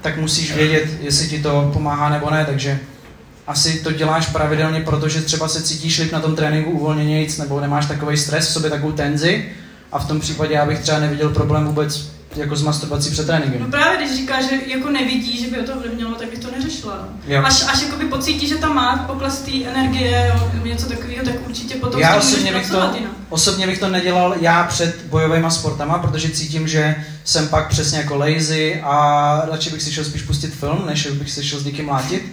tak musíš vědět, jestli ti to pomáhá nebo ne, takže asi to děláš pravidelně, protože třeba se cítíš líp na tom tréninku uvolněnějíc, nebo nemáš takový stres v sobě, takovou tenzi a v tom případě já bych třeba neviděl problém vůbec jako s masturbací před No tréninkem. právě když říkáš, že jako nevidí, že by o to ovlivnilo, no. Jo. Až, až jakoby pocítí, že tam má pokles té energie, jo, něco takového, tak určitě potom Já osobně bych, to, jinak. osobně bych to nedělal já před bojovými sportama, protože cítím, že jsem pak přesně jako lazy a radši bych si šel spíš pustit film, než bych si šel s někým mlátit.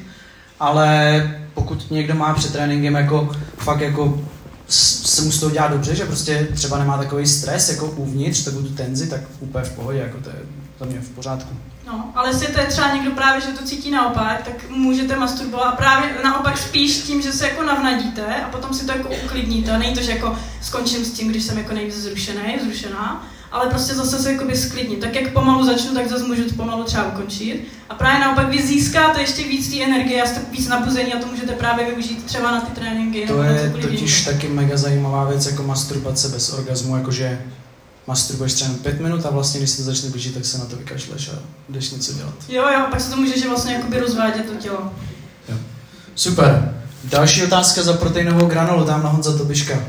Ale pokud někdo má před tréninkem jako fakt jako se mu z toho dělá dobře, že prostě třeba nemá takový stres jako uvnitř, takovou tu tenzi, tak úplně v pohodě, jako to je za mě v pořádku. No, ale jestli to je třeba někdo právě, že to cítí naopak, tak můžete masturbovat a právě naopak spíš tím, že se jako navnadíte a potom si to jako uklidníte. Není to, že jako skončím s tím, když jsem jako nejvíc zrušený, zrušená, ale prostě zase se jakoby sklidním. Tak jak pomalu začnu, tak zase můžu to pomalu třeba ukončit. A právě naopak vy získáte ještě víc té energie a jste víc nabuzení a to můžete právě využít třeba na ty tréninky. To je totiž taky mega zajímavá věc, jako masturbace bez orgazmu, jakože masturbuješ třeba jenom pět minut a vlastně, když se to začne blížit, tak se na to vykašleš a jdeš něco dělat. Jo, jo, pak se to může že vlastně jakoby rozvádět to tělo. Super. Další otázka za proteinovou granulu, tam na Honza Tobiška.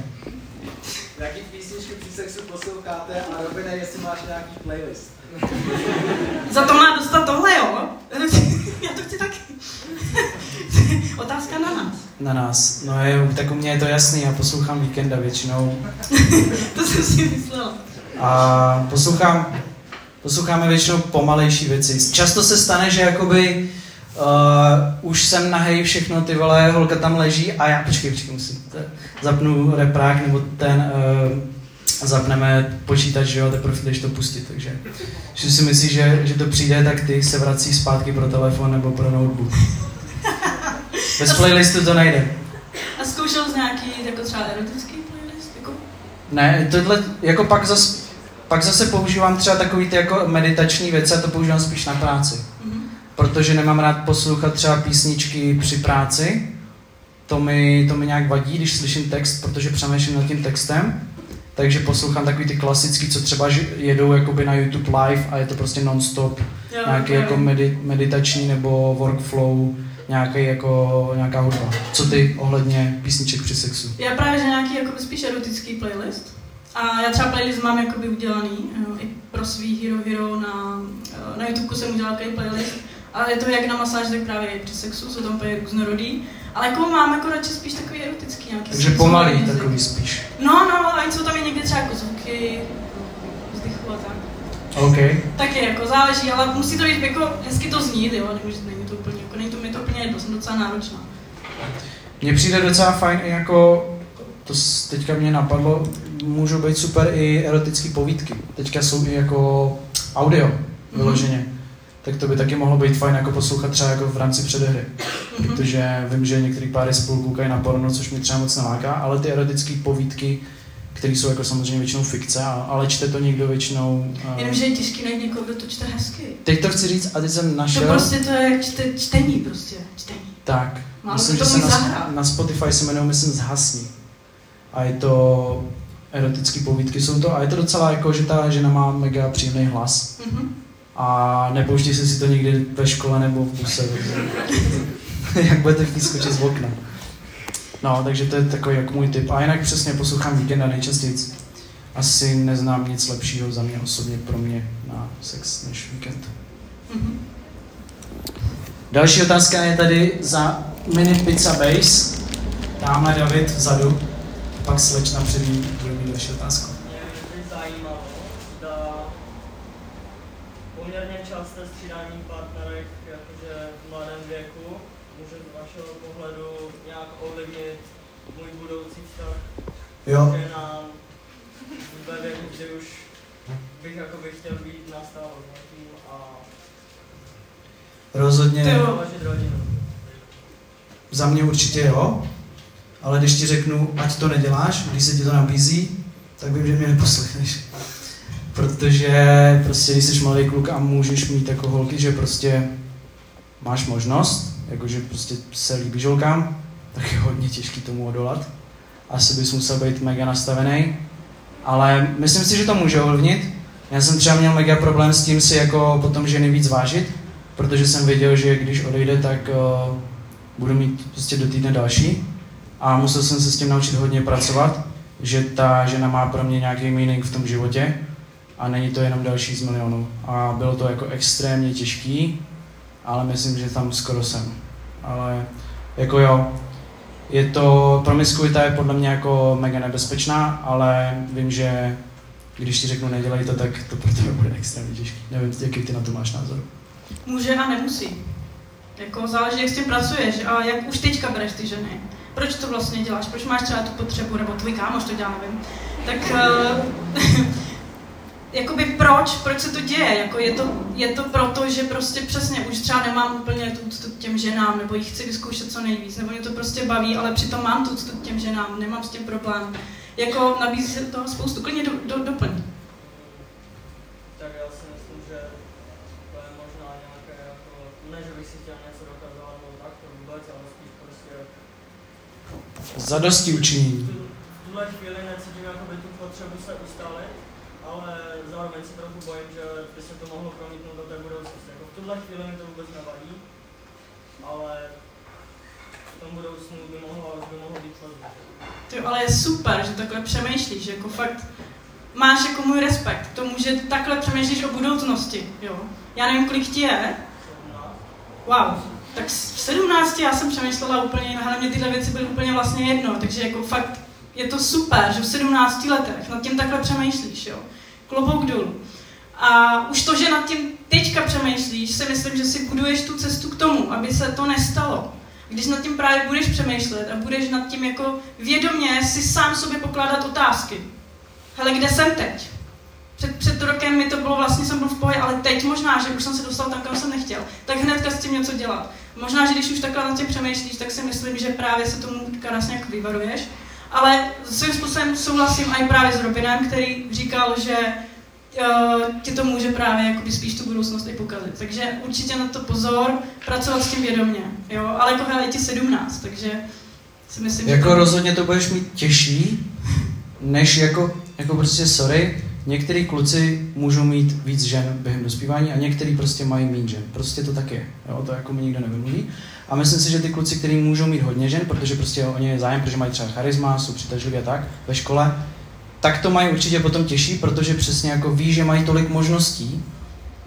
Jaký písničky při sexu posloucháte a Robine, jestli máš nějaký playlist? Za to má dostat tohle, jo? Já to chci taky. Otázka na nás. Na nás. No je, tak u mě je to jasný, já poslouchám víkenda většinou. To jsem si myslela. A poslouchám, posloucháme většinou pomalejší věci. Často se stane, že jakoby uh, už jsem nahej všechno, ty vole, holka tam leží a já, počkej, počkej, musím, t- zapnu reprák nebo ten, uh, zapneme počítač, že jo, teprve jdeš to pustit, takže když si myslíš, že, že to přijde, tak ty se vrací zpátky pro telefon nebo pro notebook. Bez playlistu to nejde. A zkoušel jsi nějaký jako třeba erotický playlist? Jako? Ne, tohle, jako pak zas, pak zase používám třeba takový ty jako meditační věci a to používám spíš na práci. Mhm. Protože nemám rád poslouchat třeba písničky při práci. To mi, to mi nějak vadí, když slyším text, protože přemýšlím nad tím textem. Takže poslouchám takový ty klasický, co třeba jedou jakoby na YouTube live a je to prostě non-stop. Jo, Nějaký jo. jako medi, meditační nebo workflow, nějaký jako, nějaká hudba. Co ty ohledně písniček při sexu? Já právě, že nějaký jako spíš erotický playlist. A já třeba playlist mám jakoby udělaný jo, i pro svý Hero Hero na, eh, na YouTube jsem udělal takový playlist. A je to jak na masáž, tak právě i při sexu, jsou tam úplně různorodý. Ale jako mám jako radši spíš takový erotický nějaký. Takže pomalý jazyk. takový spíš. No, no, a jsou tam i někdy třeba jako zvuky, vzdychu a tak. OK. Taky jako záleží, ale musí to být jako hezky to znít, jo, nemůže, není to úplně, jako není to mi to úplně jedno, jsem docela náročná. Mně přijde docela fajn i jako, to teďka mě napadlo, můžou být super i erotické povídky. Teďka jsou i jako audio vyloženě. Tak to by taky mohlo být fajn jako poslouchat třeba jako v rámci předehry. Mhm. Protože vím, že některý páry spolu koukají na porno, což mě třeba moc neláká, ale ty erotické povídky, které jsou jako samozřejmě většinou fikce, a- ale čte to někdo většinou... uh, Jenomže je těžký najít někoho, kdo to čte hezky. Teď to chci říct a teď jsem To našel... prostě to je čte, čtení prostě, čtení. Tak, Málo myslím, že to se na, na Spotify se jmenuje, myslím, Zhasni. A je to erotické povídky jsou to a je to docela jako, že ta žena má mega příjemný hlas Mhm. a nepouští se si to někdy ve škole nebo v buse, jak budete chtít skočit z okna. No, takže to je takový jako můj tip. A jinak přesně poslouchám víkenda nejčastěji. Asi neznám nic lepšího za mě osobně pro mě na sex než víkend. Mhm. Další otázka je tady za Mini Pizza Base. Tamhle David vzadu, pak slečna před ním, další otázku. Mě by zajímalo, zda poměrně časté střídání partnerek jakože v mladém věku může z vašeho pohledu nějak ovlivnit můj budoucí vztah Jo, že nám ve věku, kdy už bych jakoby chtěl být nastávající a rozhodně za mě určitě jo, ale když ti řeknu, ať to neděláš, když se ti to nabízí, tak vím, že mě neposlechneš. Protože prostě, když jsi mladý kluk a můžeš mít jako holky, že prostě máš možnost, jakože prostě se líbí holkám, tak je hodně těžký tomu odolat. Asi bys musel být mega nastavený. Ale myslím si, že to může ovlivnit. Já jsem třeba měl mega problém s tím si jako potom ženy víc vážit, protože jsem věděl, že když odejde, tak uh, budu mít prostě do týdne další. A musel jsem se s tím naučit hodně pracovat, že ta žena má pro mě nějaký meaning v tom životě a není to jenom další z milionů. A bylo to jako extrémně těžký, ale myslím, že tam skoro jsem. Ale jako jo, je to, promiskuita je podle mě jako mega nebezpečná, ale vím, že když ti řeknu nedělej to, tak to pro tebe bude extrémně těžký. Nevím, jaký ty na to máš názor. Může a nemusí. Jako záleží, jak s tím pracuješ a jak už teďka bereš ty ženy. Proč to vlastně děláš? Proč máš třeba tu potřebu, nebo tvůj kámoš to dělá, nevím. Tak uh, jakoby proč, proč se to děje? Jako je, to, je to proto, že prostě přesně už třeba nemám úplně tu úctu k těm ženám, nebo jich chci vyzkoušet co nejvíc, nebo mě to prostě baví, ale přitom mám tu úctu k těm ženám, nemám s tím problém. Jako nabízí se toho spoustu, klidně do, do, doplň. Tak já si myslím, že to je možná nějaké jako, ne, že bych si chtěl něco nebo tak to vůbec, ale spíš Zadosti učinění. tuhle chvíli necítím jakoby tu potřebu se ustálit, ale zároveň se trochu bojím, že by se to mohlo promítnout do té budoucnosti. Jako v tuhle chvíli mi to vůbec nevadí, ale v tom budoucnu by mohlo, by mohlo být pozdě. Ty, ale je super, že takhle přemýšlíš, že jako fakt máš jako můj respekt k tomu, že takhle přemýšlíš o budoucnosti, jo. Já nevím, kolik ti je, wow, tak v 17 já jsem přemýšlela úplně jinak, ale mě tyhle věci byly úplně vlastně jedno, takže jako fakt je to super, že v 17 letech nad tím takhle přemýšlíš, jo. Klobouk dolů. A už to, že nad tím teďka přemýšlíš, si myslím, že si buduješ tu cestu k tomu, aby se to nestalo. Když nad tím právě budeš přemýšlet a budeš nad tím jako vědomě si sám sobě pokládat otázky. Hele, kde jsem teď? Před, před rokem mi to bylo vlastně, jsem byl v pohodě, ale teď možná, že už jsem se dostal tam, kam jsem nechtěl, tak hnedka s tím něco dělat. Možná, že když už takhle nad tím přemýšlíš, tak si myslím, že právě se tomu krásně jako vyvaruješ. Ale svým způsobem souhlasím i právě s Robinem, který říkal, že uh, ti to může právě jakoby spíš tu budoucnost i pokazit. Takže určitě na to pozor, pracovat s tím vědomě. Jo? Ale jako hele, je ti 17, takže si myslím, Jako že... rozhodně to budeš mít těžší, než jako, jako prostě sorry, některý kluci můžou mít víc žen během dospívání a některý prostě mají méně žen. Prostě to tak je. Jo? To jako mi nikdo nevymluví. A myslím si, že ty kluci, kteří můžou mít hodně žen, protože prostě oni je zájem, protože mají třeba charisma, jsou přitažliví a tak ve škole, tak to mají určitě potom těžší, protože přesně jako ví, že mají tolik možností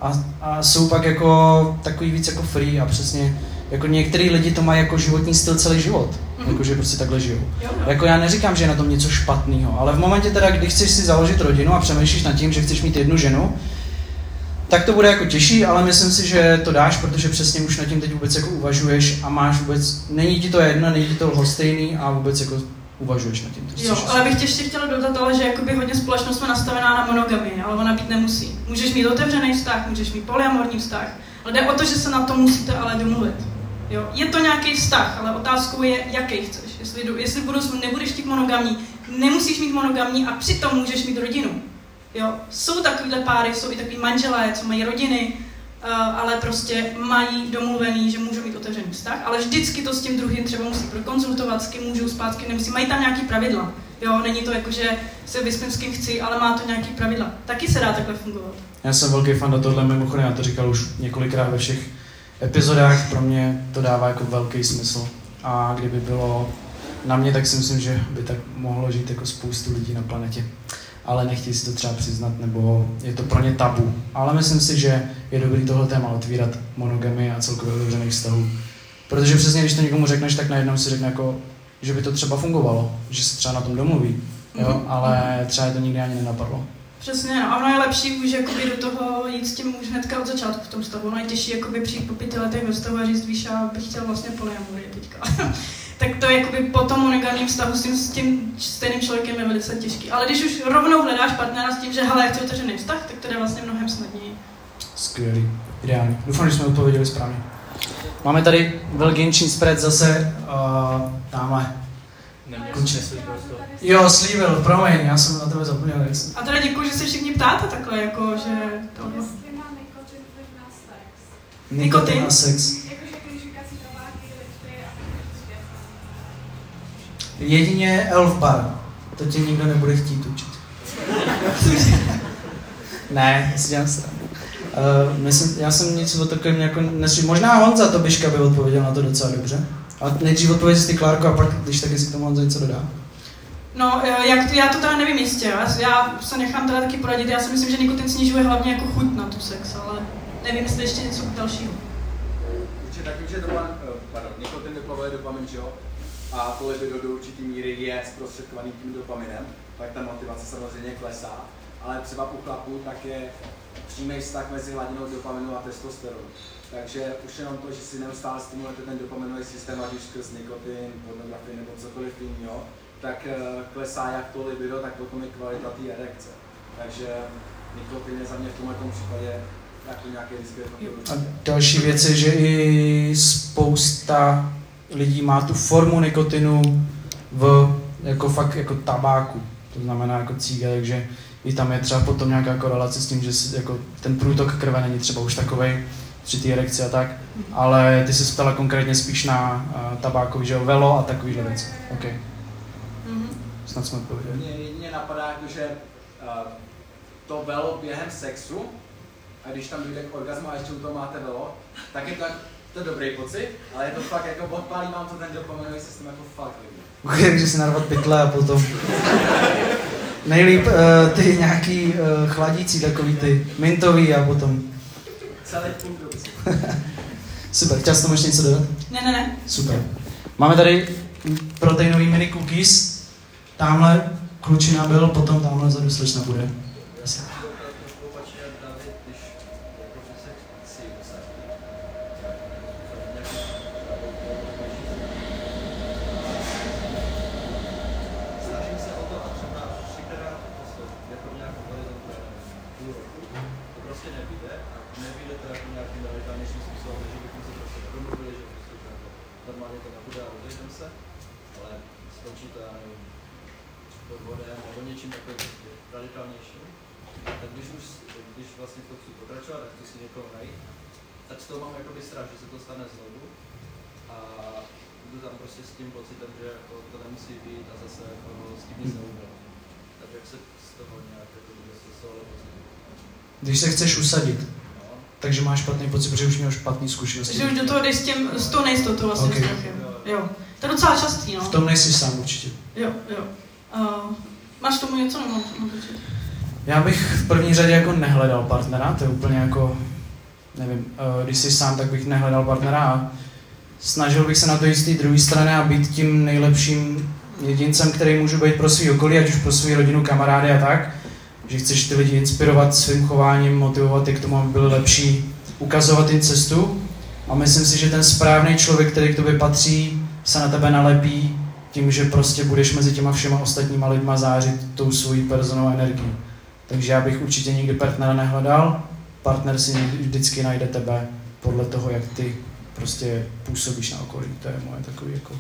a, a jsou pak jako takový víc jako free a přesně jako některý lidi to mají jako životní styl celý život. Mhm. Jakože prostě takhle. Jo, jo. Jako já neříkám, že je na tom něco špatného, ale v momentě teda, kdy chceš si založit rodinu a přemýšlíš nad tím, že chceš mít jednu ženu, tak to bude jako těžší, ale myslím si, že to dáš, protože přesně už nad tím teď vůbec jako uvažuješ a máš vůbec, není ti to jedno, není ti to lhostejný a vůbec jako uvažuješ nad tím. To Jo, chceš ale bych tě ještě chtěla dodat, ale že jakoby hodně společnost jsme nastavená na monogamii, ale ona být nemusí. Můžeš mít otevřený vztah, můžeš mít polyamorní vztah, ale jde o to, že se na to musíte ale domluvit. Jo, je to nějaký vztah, ale otázkou je, jaký chceš. Jestli, jestli budoucnu nebudeš chtít monogamní, nemusíš mít monogamní a přitom můžeš mít rodinu. Jo, jsou takovýhle páry, jsou i takový manželé, co mají rodiny, uh, ale prostě mají domluvený, že můžou mít otevřený vztah, ale vždycky to s tím druhým třeba musí prokonzultovat, s kým můžou spát, kým nemusí. Mají tam nějaký pravidla. Jo, není to jako, že se vyspím s kým chci, ale má to nějaký pravidla. Taky se dá takhle fungovat. Já jsem velký fan do tohle, mimochodem, já to říkal už několikrát ve všech epizodách, pro mě to dává jako velký smysl. A kdyby bylo na mě, tak si myslím, že by tak mohlo žít jako spoustu lidí na planetě. Ale nechtějí si to třeba přiznat, nebo je to pro ně tabu. Ale myslím si, že je dobrý tohle téma otvírat monogamy a celkově otevřených vztahů. Protože přesně, když to někomu řekneš, tak najednou si řekne jako, že by to třeba fungovalo, že se třeba na tom domluví. jo, ale třeba je to nikdy ani nenapadlo. Přesně, no. A ono je lepší už jakoby do toho jít s tím už hnedka od začátku v tom stavu. Ono je těžší jakoby přijít po pěti letech do stavu a říct, víš, já bych chtěl vlastně polyamorii teďka. tak to jakoby po tom monogamním vztahu s tím, s tím stejným člověkem je velice těžký. Ale když už rovnou hledáš partnera s tím, že hele, já chci otevřený vztah, tak to je vlastně mnohem snadněji. Skvělý, ideální. Doufám, že jsme odpověděli správně. Máme tady Belgian spread zase uh, tamhle. Končí. Jo, slívil, promiň, já jsem na tebe zapomněl. A teda děkuji, že se všichni ptáte takhle, jako, že to... Jestli má nikotin vliv na sex. Nikotin svět. Jedině elf bar. To tě nikdo nebude chtít učit. ne, si dělám srandu. Uh, myslím, já jsem nic o takovém jako neslyšel. Možná Honza Tobiška by odpověděl na to docela dobře. A nejdřív odpověď ty Klárko a pak, když tak, jestli k tomu Honza něco dodá. No, eh, jak to, já to teda nevím jistě, já, já se nechám teda taky poradit, já si myslím, že nikotin snižuje hlavně jako chuť na tu sex, ale nevím, jestli ještě něco dalšího. Určitě taky, že dopamin, eh, pardon, nikotin vyplavuje dopamin, že jo? A to libido do určitý míry je zprostředkovaný tím dopaminem, tak ta motivace samozřejmě klesá. Ale třeba u chlapů tak je přímý vztah mezi hladinou dopaminu a testosteronu. Takže už jenom to, že si neustále stimulujete ten dopaminový systém, ať už skrz nikotin, pornografii nebo cokoliv jiného, tak eh, klesá jak to libido, tak potom i kvalita té erekce. Takže nikotin je za mě v tomhle případě taky nějaký A další věc je, že i spousta lidí má tu formu nikotinu v, jako fakt jako tabáku, to znamená jako cíga, takže i tam je třeba potom nějaká korelace s tím, že si, jako ten průtok krve není třeba už takový při té erekci a tak, ale ty se ptala konkrétně spíš na uh, tabákový, že jo, velo a takovýhle věci. OK. Mhm. Snad jsme odpověděli. Mně jedině napadá, jako, že uh, to velo během sexu, a když tam dojde k orgasmu a ještě u toho máte velo, tak je to, to je dobrý pocit, ale je to fakt jako odpálí vám to ten dopaminový systém jako fakt líbí. Takže si narvat pytle a potom... Nejlíp uh, ty nějaký uh, chladící, takový ty mintový a potom... Celý. Super, chtěl jsi tomu ještě něco dodat? Ne, ne, ne. Super. Máme tady proteinový mini cookies. Tamhle klučina byl, potom tamhle zadu slečna bude. Asi. Snažím se o to a třeba třikrát posledně, jako nějak horizontu, já nevím, půl roku, to prostě nevíde a nevíde to jako nějakým radikálnějším způsobem, že bychom se prostě domluvili, že prostě to jako normálně to nebude a rozejdeme se, ale nevím, podvodem nebo něčím takovým radikálnějším. Tak když už, když vlastně to chci pokračovat, tak chci si někoho najít, tak z toho mám jakoby strach, že se to stane znovu a jdu tam prostě s tím pocitem, že jako to nemusí být a zase jako s tím nic neudělám. Tak jak se z toho nějak jako z pocitu. Když se chceš usadit, No, takže máš špatný pocit, protože už měl špatný zkušenosti. Takže už do toho jdeš s, tím, s tou nejistotou vlastně Ok. okay. strachem. Jo. To je docela častý, no. V tom nejsi sám určitě. Jo, jo. Uh, máš tomu něco nebo? Já bych v první řadě jako nehledal partnera, to je úplně jako, nevím, eh, když jsi sám, tak bych nehledal partnera a snažil bych se na to jít z té druhé strany a být tím nejlepším jedincem, který můžu být pro svý okolí, ať už pro svou rodinu, kamarády a tak, že chceš ty lidi inspirovat svým chováním, motivovat je k tomu, aby byli lepší, ukazovat jim cestu a myslím si, že ten správný člověk, který k tobě patří, se na tebe nalepí tím, že prostě budeš mezi těma všema ostatníma lidma zářit tou svojí personální energií. Takže já bych určitě nikdy partnera nehledal. Partner si vždycky najde tebe podle toho, jak ty prostě působíš na okolí. To je moje takový jako...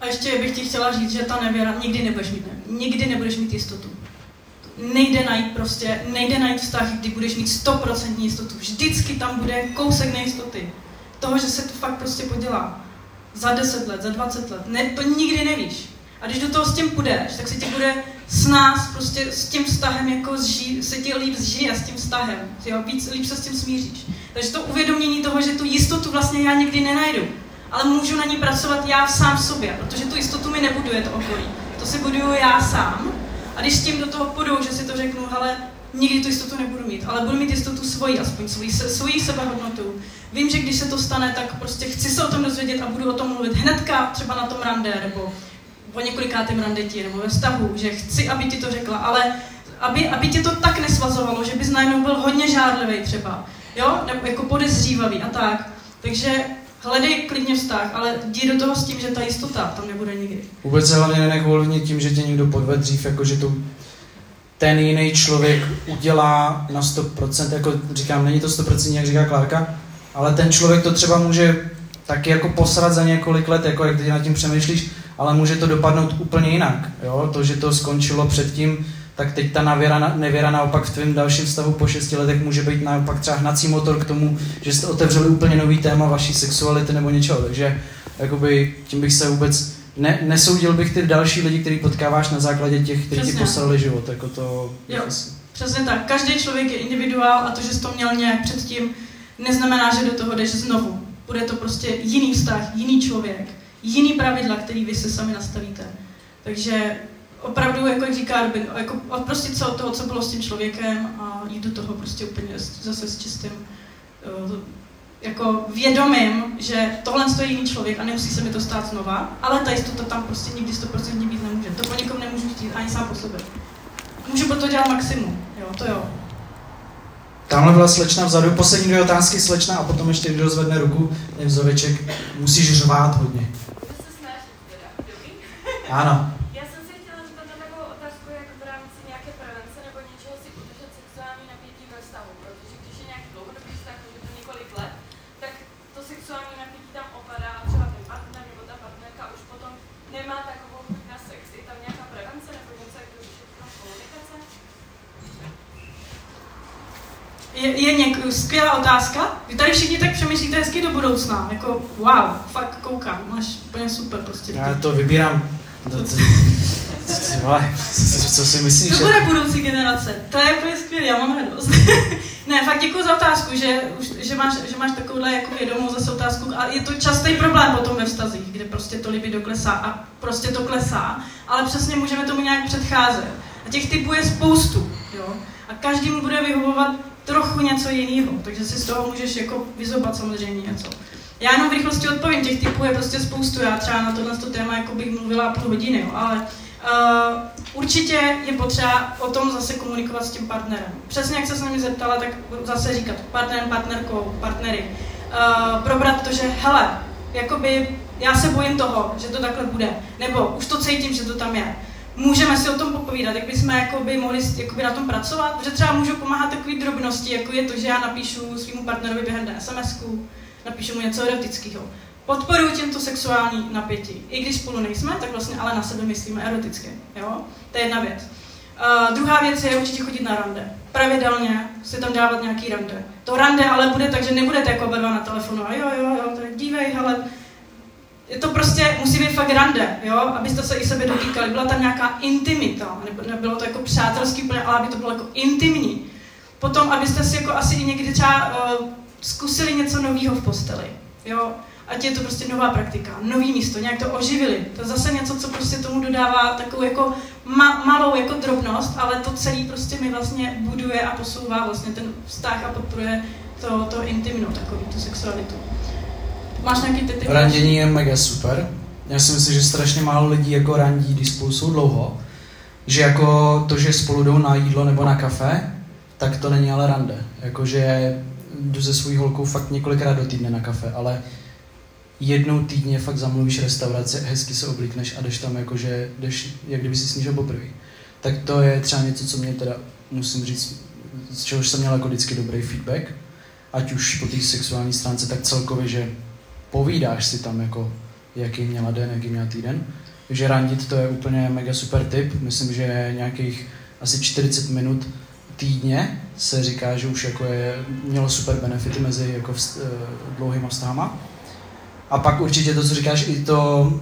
A ještě bych ti chtěla říct, že ta nevěra nikdy nebudeš mít, nikdy nebudeš mít jistotu. Nejde najít prostě, nejde najít vztah, kdy budeš mít 100% jistotu. Vždycky tam bude kousek nejistoty. Toho, že se to fakt prostě podělá. Za 10 let, za 20 let. Ne, to nikdy nevíš. A když do toho s tím půjdeš, tak se ti bude s nás prostě s tím vztahem jako zží, se ti líp zžije s tím vztahem. Jo? Víc, líp se s tím smíříš. Takže to uvědomění toho, že tu jistotu vlastně já nikdy nenajdu, ale můžu na ní pracovat já sám v sobě, protože tu jistotu mi nebuduje to okolí. To si buduju já sám. A když s tím do toho půjdu, že si to řeknu, hele, nikdy tu jistotu nebudu mít, ale budu mít jistotu svoji, aspoň svoji, svoji sebehodnotu. Vím, že když se to stane, tak prostě chci se o tom dozvědět a budu o tom mluvit hnedka, třeba na tom rande, nebo po několikátém randeti nebo ve vztahu, že chci, aby ti to řekla, ale aby, aby tě to tak nesvazovalo, že bys najednou byl hodně žádlivý třeba, jo, nebo jako podezřívavý a tak. Takže hledej klidně vztah, ale jdi do toho s tím, že ta jistota tam nebude nikdy. Vůbec se hlavně nenech tím, že tě někdo podved dřív, jako že to ten jiný člověk udělá na 100%, jako říkám, není to 100%, jak říká Klárka, ale ten člověk to třeba může taky jako posrat za několik let, jako jak ty nad tím přemýšlíš, ale může to dopadnout úplně jinak. Jo? To, že to skončilo předtím, tak teď ta navěra, nevěra naopak v tvém dalším stavu po šesti letech může být naopak třeba hnací motor k tomu, že jste otevřeli úplně nový téma vaší sexuality nebo něčeho. Takže jakoby, tím bych se vůbec ne, nesoudil bych ty další lidi, který potkáváš na základě těch, kteří ti poslali život. Jako to, jo, přesně tak. Každý člověk je individuál a to, že jsi to měl nějak předtím, neznamená, že do toho jdeš znovu. Bude to prostě jiný vztah, jiný člověk, jiný pravidla, který vy si sami nastavíte. Takže opravdu, jako jak říká Robin, jako prostě co toho, co bylo s tím člověkem a jít do toho prostě úplně zase s čistým uh, jako vědomím, že tohle je jiný člověk a nemusí se mi to stát znova, ale ta jistota tam prostě nikdy 100% být nemůže. To po někom nemůžu chtít, ani sám po sobě. Můžu pro to dělat maximum, jo, to jo. Tamhle byla slečna vzadu, poslední dvě otázky slečna a potom ještě kdo zvedne ruku, nevzoveček, musíš řvát hodně. Ano. Je, je něk, skvělá otázka. Vy tady všichni tak přemýšlíte hezky do budoucna. Jako wow, fakt koukám, máš úplně super prostě. Já to vybírám. To, to, co si myslíš? To bude budoucí generace. To je úplně skvělé, já mám radost. ne, fakt děkuji za otázku, že, že, máš, že máš takovouhle jako vědomou zase otázku. A je to častý problém potom ve vztazích, kde prostě to libido klesá a prostě to klesá. Ale přesně můžeme tomu nějak předcházet. A těch typů je spoustu. Jo? A každý mu bude vyhovovat trochu něco jiného, takže si z toho můžeš jako vyzobat samozřejmě něco. Já jenom v rychlosti odpovím, těch typů je prostě spoustu, já třeba na tohle téma jako bych mluvila půl hodiny, jo, ale uh, určitě je potřeba o tom zase komunikovat s tím partnerem. Přesně jak se s nimi zeptala, tak zase říkat partnerem, partnerkou, partnery. Uh, probrat to, že hele, jakoby já se bojím toho, že to takhle bude, nebo už to cítím, že to tam je můžeme si o tom popovídat, jak bychom jakoby mohli jakoby na tom pracovat, protože třeba můžou pomáhat takové drobnosti, jako je to, že já napíšu svým partnerovi během sms napíšu mu něco erotického. Podporuji tímto sexuální napětí. I když spolu nejsme, tak vlastně ale na sebe myslíme eroticky. Jo? To je jedna věc. Uh, druhá věc je určitě chodit na rande. Pravidelně si tam dávat nějaký rande. To rande ale bude tak, že nebudete jako oba na telefonu a jo, jo, jo, tak dívej, hele, je to prostě, musí být fakt rande, jo, abyste se i sebe dotýkali. Byla tam nějaká intimita, nebylo to jako přátelský ale aby to bylo jako intimní. Potom, abyste si jako asi i někdy třeba uh, zkusili něco nového v posteli, jo. Ať je to prostě nová praktika, nový místo, nějak to oživili. To je zase něco, co prostě tomu dodává takovou jako ma- malou jako drobnost, ale to celý prostě mi vlastně buduje a posouvá vlastně ten vztah a podporuje to, to intimno, takový, tu sexualitu. Máš nějaký ty Randění je mega super. Já si myslím, že strašně málo lidí jako randí, když spolu jsou dlouho. Že jako to, že spolu jdou na jídlo nebo na kafe, tak to není ale rande. Jakože jdu se svou holkou fakt několikrát do týdne na kafe, ale jednou týdně fakt zamluvíš restauraci, hezky se oblíkneš a jdeš tam jakože, jdeš, jak kdyby si snížil poprvé. Tak to je třeba něco, co mě teda, musím říct, z čehož jsem měl jako vždycky dobrý feedback, ať už po té sexuální stránce, tak celkově, že povídáš si tam, jako, jaký měla den, jaký měla týden. Takže randit to je úplně mega super tip. Myslím, že nějakých asi 40 minut týdně se říká, že už jako je, mělo super benefity mezi jako vst, uh, dlouhýma vztahama. A pak určitě to, co říkáš, i to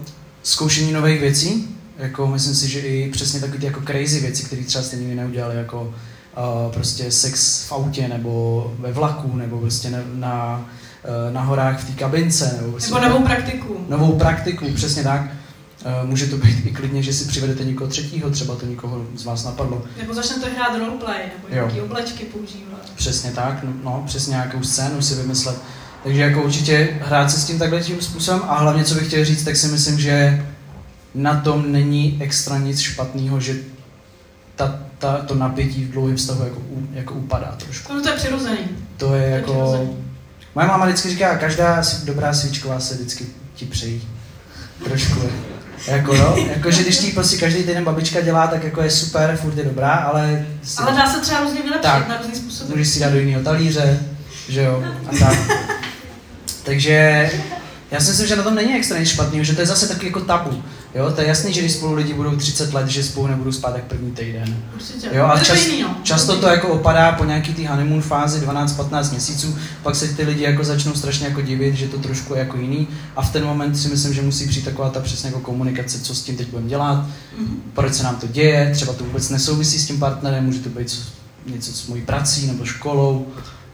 zkoušení nových věcí, jako myslím si, že i přesně takové ty jako crazy věci, které třeba jste nikdy neudělali, jako uh, prostě sex v autě, nebo ve vlaku, nebo prostě na, na Eh, na horách v té kabince. Nebo, nebo novou praktiku. Novou praktiku, přesně tak. Eh, může to být i klidně, že si přivedete někoho třetího, třeba to někoho z vás napadlo. Nebo začnete hrát roleplay, nebo nějaké oblečky používat. Přesně tak, no, no, přesně nějakou scénu si vymyslet. Takže jako určitě hrát se s tím takhle tím způsobem a hlavně, co bych chtěl říct, tak si myslím, že na tom není extra nic špatného, že ta, ta, to napětí v dlouhém vztahu jako, jako upadá trošku. No to je přirozený. To je je jako... přirozený. Moje máma vždycky říká, každá dobrá svíčková se vždycky ti přejí. Trošku. Jako jo, jako že když ti prostě každý týden babička dělá, tak jako je super, furt je dobrá, ale... Si, Ale dá se třeba různě vylepšit Tak. na různý způsoby. můžeš si dát do jiného talíře, že jo, a tak. Takže já si myslím, že na tom není extra nic špatného, že to je zase taky jako tabu. Jo, to je jasný, že když spolu lidi budou 30 let, že spolu nebudou spát jak první týden. Určitě. Jo, a čas, no. často to jako opadá po nějaký té honeymoon fázi 12-15 měsíců, pak se ty lidi jako začnou strašně jako divit, že to trošku je jako jiný a v ten moment si myslím, že musí přijít taková ta přesně jako komunikace, co s tím teď budeme dělat, Mhm. proč se nám to děje, třeba to vůbec nesouvisí s tím partnerem, může to být co- něco s mojí prací nebo školou,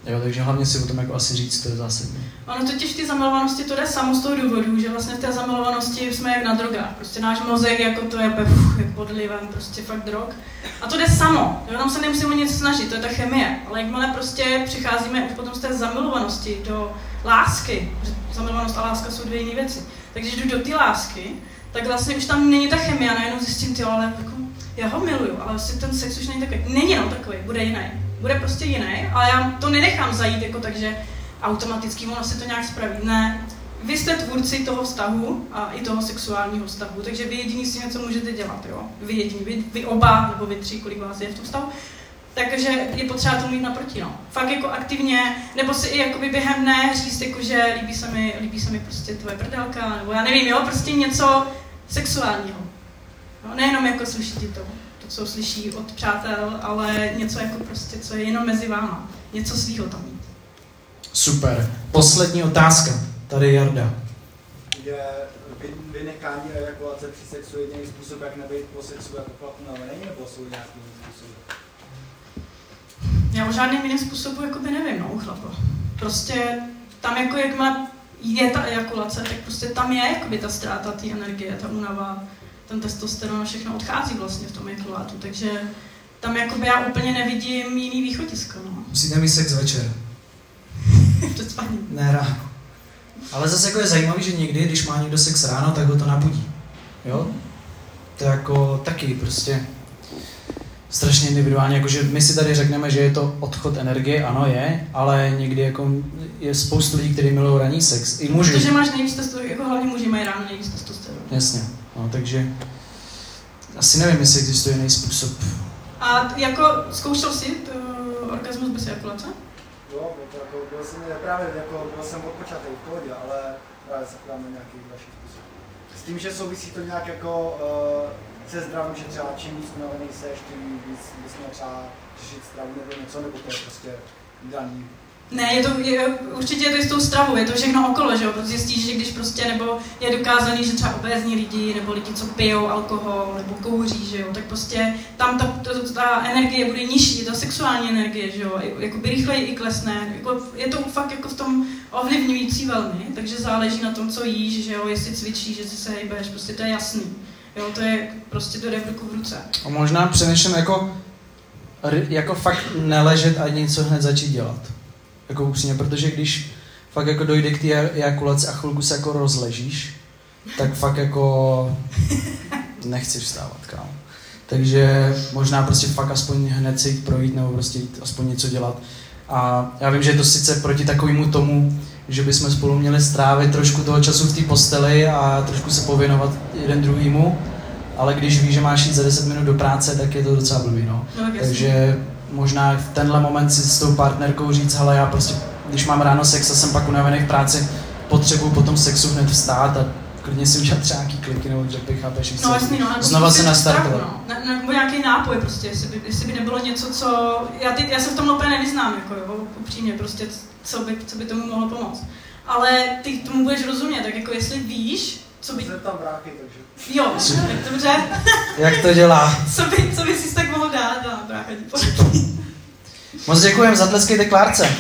jo, takže hlavně si o tom jako asi říct, to je zásadní. Ono totiž v té zamilovanosti to jde samo z toho důvodu, že vlastně v té zamilovanosti jsme jak na drogách. Prostě náš mozek jako to je puf, jak pod vlivem, prostě fakt drog. A to jde samo, jo, tam se nemusíme nic snažit, to je ta chemie. Ale jakmile prostě přicházíme už potom z té zamilovanosti do lásky, zamilovanost a láska jsou dvě jiné věci. Takže když jdu do té lásky, tak vlastně už tam není ta chemie najednou zjistím, ty ale jako, já ho miluju, ale vlastně ten sex už není takový. Není jenom takový, bude jiný. Bude prostě jiný, ale já to nenechám zajít jako tak, že automaticky ono se to nějak spraví. Ne, vy jste tvůrci toho vztahu a i toho sexuálního vztahu, takže vy jediný si něco můžete dělat, jo? Vy jediný, vy, vy oba, nebo vy tři, kolik vás je v tom vztahu. Takže je potřeba to mít naproti, no. Fakt jako aktivně, nebo si i jakoby během dne říct, jako, že líbí se mi, líbí se mi prostě tvoje prdelka, nebo já nevím, jo, prostě něco sexuálního. No, nejenom jako slyší ti to, to, co slyší od přátel, ale něco jako prostě, co je jenom mezi váma. Něco svýho tam mít. Super. Poslední otázka. Tady je Jarda. Je vy- vynechání ejakulace při sexu jediný způsob, jak nebejt po sexu jako chlapu navený, nebo jsou nějaký jiný způsoby? Já o žádném jiném způsobu jakoby nevím, no, u chlapa. Prostě tam jako jakmile je ta ejakulace, tak prostě tam je jakoby ta ztráta té energie, ta únava, ten testosteron a všechno odchází vlastně v tom ejakulátu, takže tam jakoby já úplně nevidím jiný východisko, no. Musíte mít sex večer. Před spaním. Ne ráno. Ale zase jako je zajímavý, že někdy, když má někdo sex ráno, tak ho to nabudí. Jo? To je jako taky prostě strašně individuálně, jakože my si tady řekneme, že je to odchod energie, ano je, ale někdy jako je spoustu lidí, kteří milují ranní sex, i muži. Protože máš nejvíc testosteronu, jako hlavně muži mají ráno nejvíc testosteronu. Jasně, no, takže asi nevím, jestli existuje jiný způsob. A jako zkoušel jsi to orgasmus bez ejakulace? Jo, to jako, byl jsem právě jako, byl jsem od počátku v pohodě, ale právě se ptám na nějaký další způsob. S tím, že souvisí to nějak jako uh, se zdravím, že třeba čím víc unavený seš, tím víc bys měl třeba řešit stravu nebo něco, nebo to je prostě daný. Ne, je to, je, určitě je to i s tou stravou, je to všechno okolo, že jo, zjistíš, že když prostě, nebo je dokázaný, že třeba obézní lidi, nebo lidi, co pijou alkohol, nebo kouří, že jo, tak prostě tam ta, ta, ta energie bude nižší, ta sexuální energie, že jo, jako by rychleji i klesne, jako, je to fakt jako v tom ovlivňující velmi, takže záleží na tom, co jíš, že jo, jestli cvičíš, jestli se hejbeš, prostě to je jasný, jo, to je prostě v ruku v ruce. A možná přemýšlím jako, jako fakt neležet a něco hned začít dělat. Jako upřímně, protože když fakt jako dojde k té ejakulaci a chvilku se jako rozležíš, tak fakt jako nechceš vstávat, kámo. Takže možná prostě fakt aspoň hned se jít projít nebo prostě jít aspoň něco dělat. A já vím, že je to sice proti takovému tomu, že bychom spolu měli strávit trošku toho času v té posteli a trošku se pověnovat jeden druhýmu, ale když víš, že máš jít za 10 minut do práce, tak je to docela blbý, no. No. Takže možná v tenhle moment si s tou partnerkou říct, hele, já prostě, když mám ráno sex a jsem pak unavený v práci, potřebuji potom sexu hned vstát a klidně si udělat třeba nějaký kliky nebo dřepy, chápeš? No jasný, no. nebo Znova prostě se nastartovat. No. Ne, ne, nebo nějaký nápoj prostě, jestli by, jestli by nebylo něco, co... Já, ty, já se v tom úplně nevyznám, jako jo, upřímně, prostě, co by, co by tomu mohlo pomoct. Ale ty tomu budeš rozumět, tak jako jestli víš, co by... Jsem tam takže. Jo, tak dobře. Jak to dělá? Co by, co by si tak mohl dát? No, brácha, Moc děkujem, zatleskejte Klárce.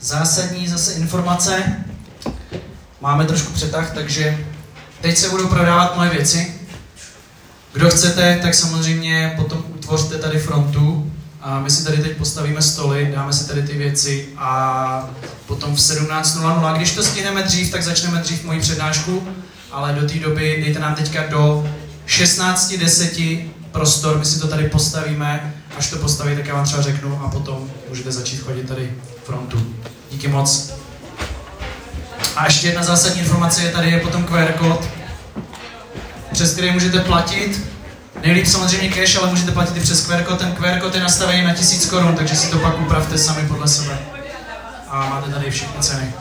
Zásadní zase informace. Máme trošku přetah, takže teď se budou prodávat moje věci. Kdo chcete, tak samozřejmě potom utvořte tady frontu A my si tady teď postavíme stoly, dáme si tady ty věci a potom v 17.00, když to stihneme dřív, tak začneme dřív moji přednášku, ale do té doby dejte nám teďka do 16.10 prostor, my si to tady postavíme, až to postaví, tak já vám třeba řeknu a potom můžete začít chodit tady frontu. Díky moc. A ještě jedna zásadní informace je tady je potom QR kód, přes který můžete platit. Nejlíp samozřejmě cash, ale můžete platit i přes QR. Ten QR kód je nastavený na 1000 korun, takže si to pak upravte sami podle sebe. A máte tady všechny ceny.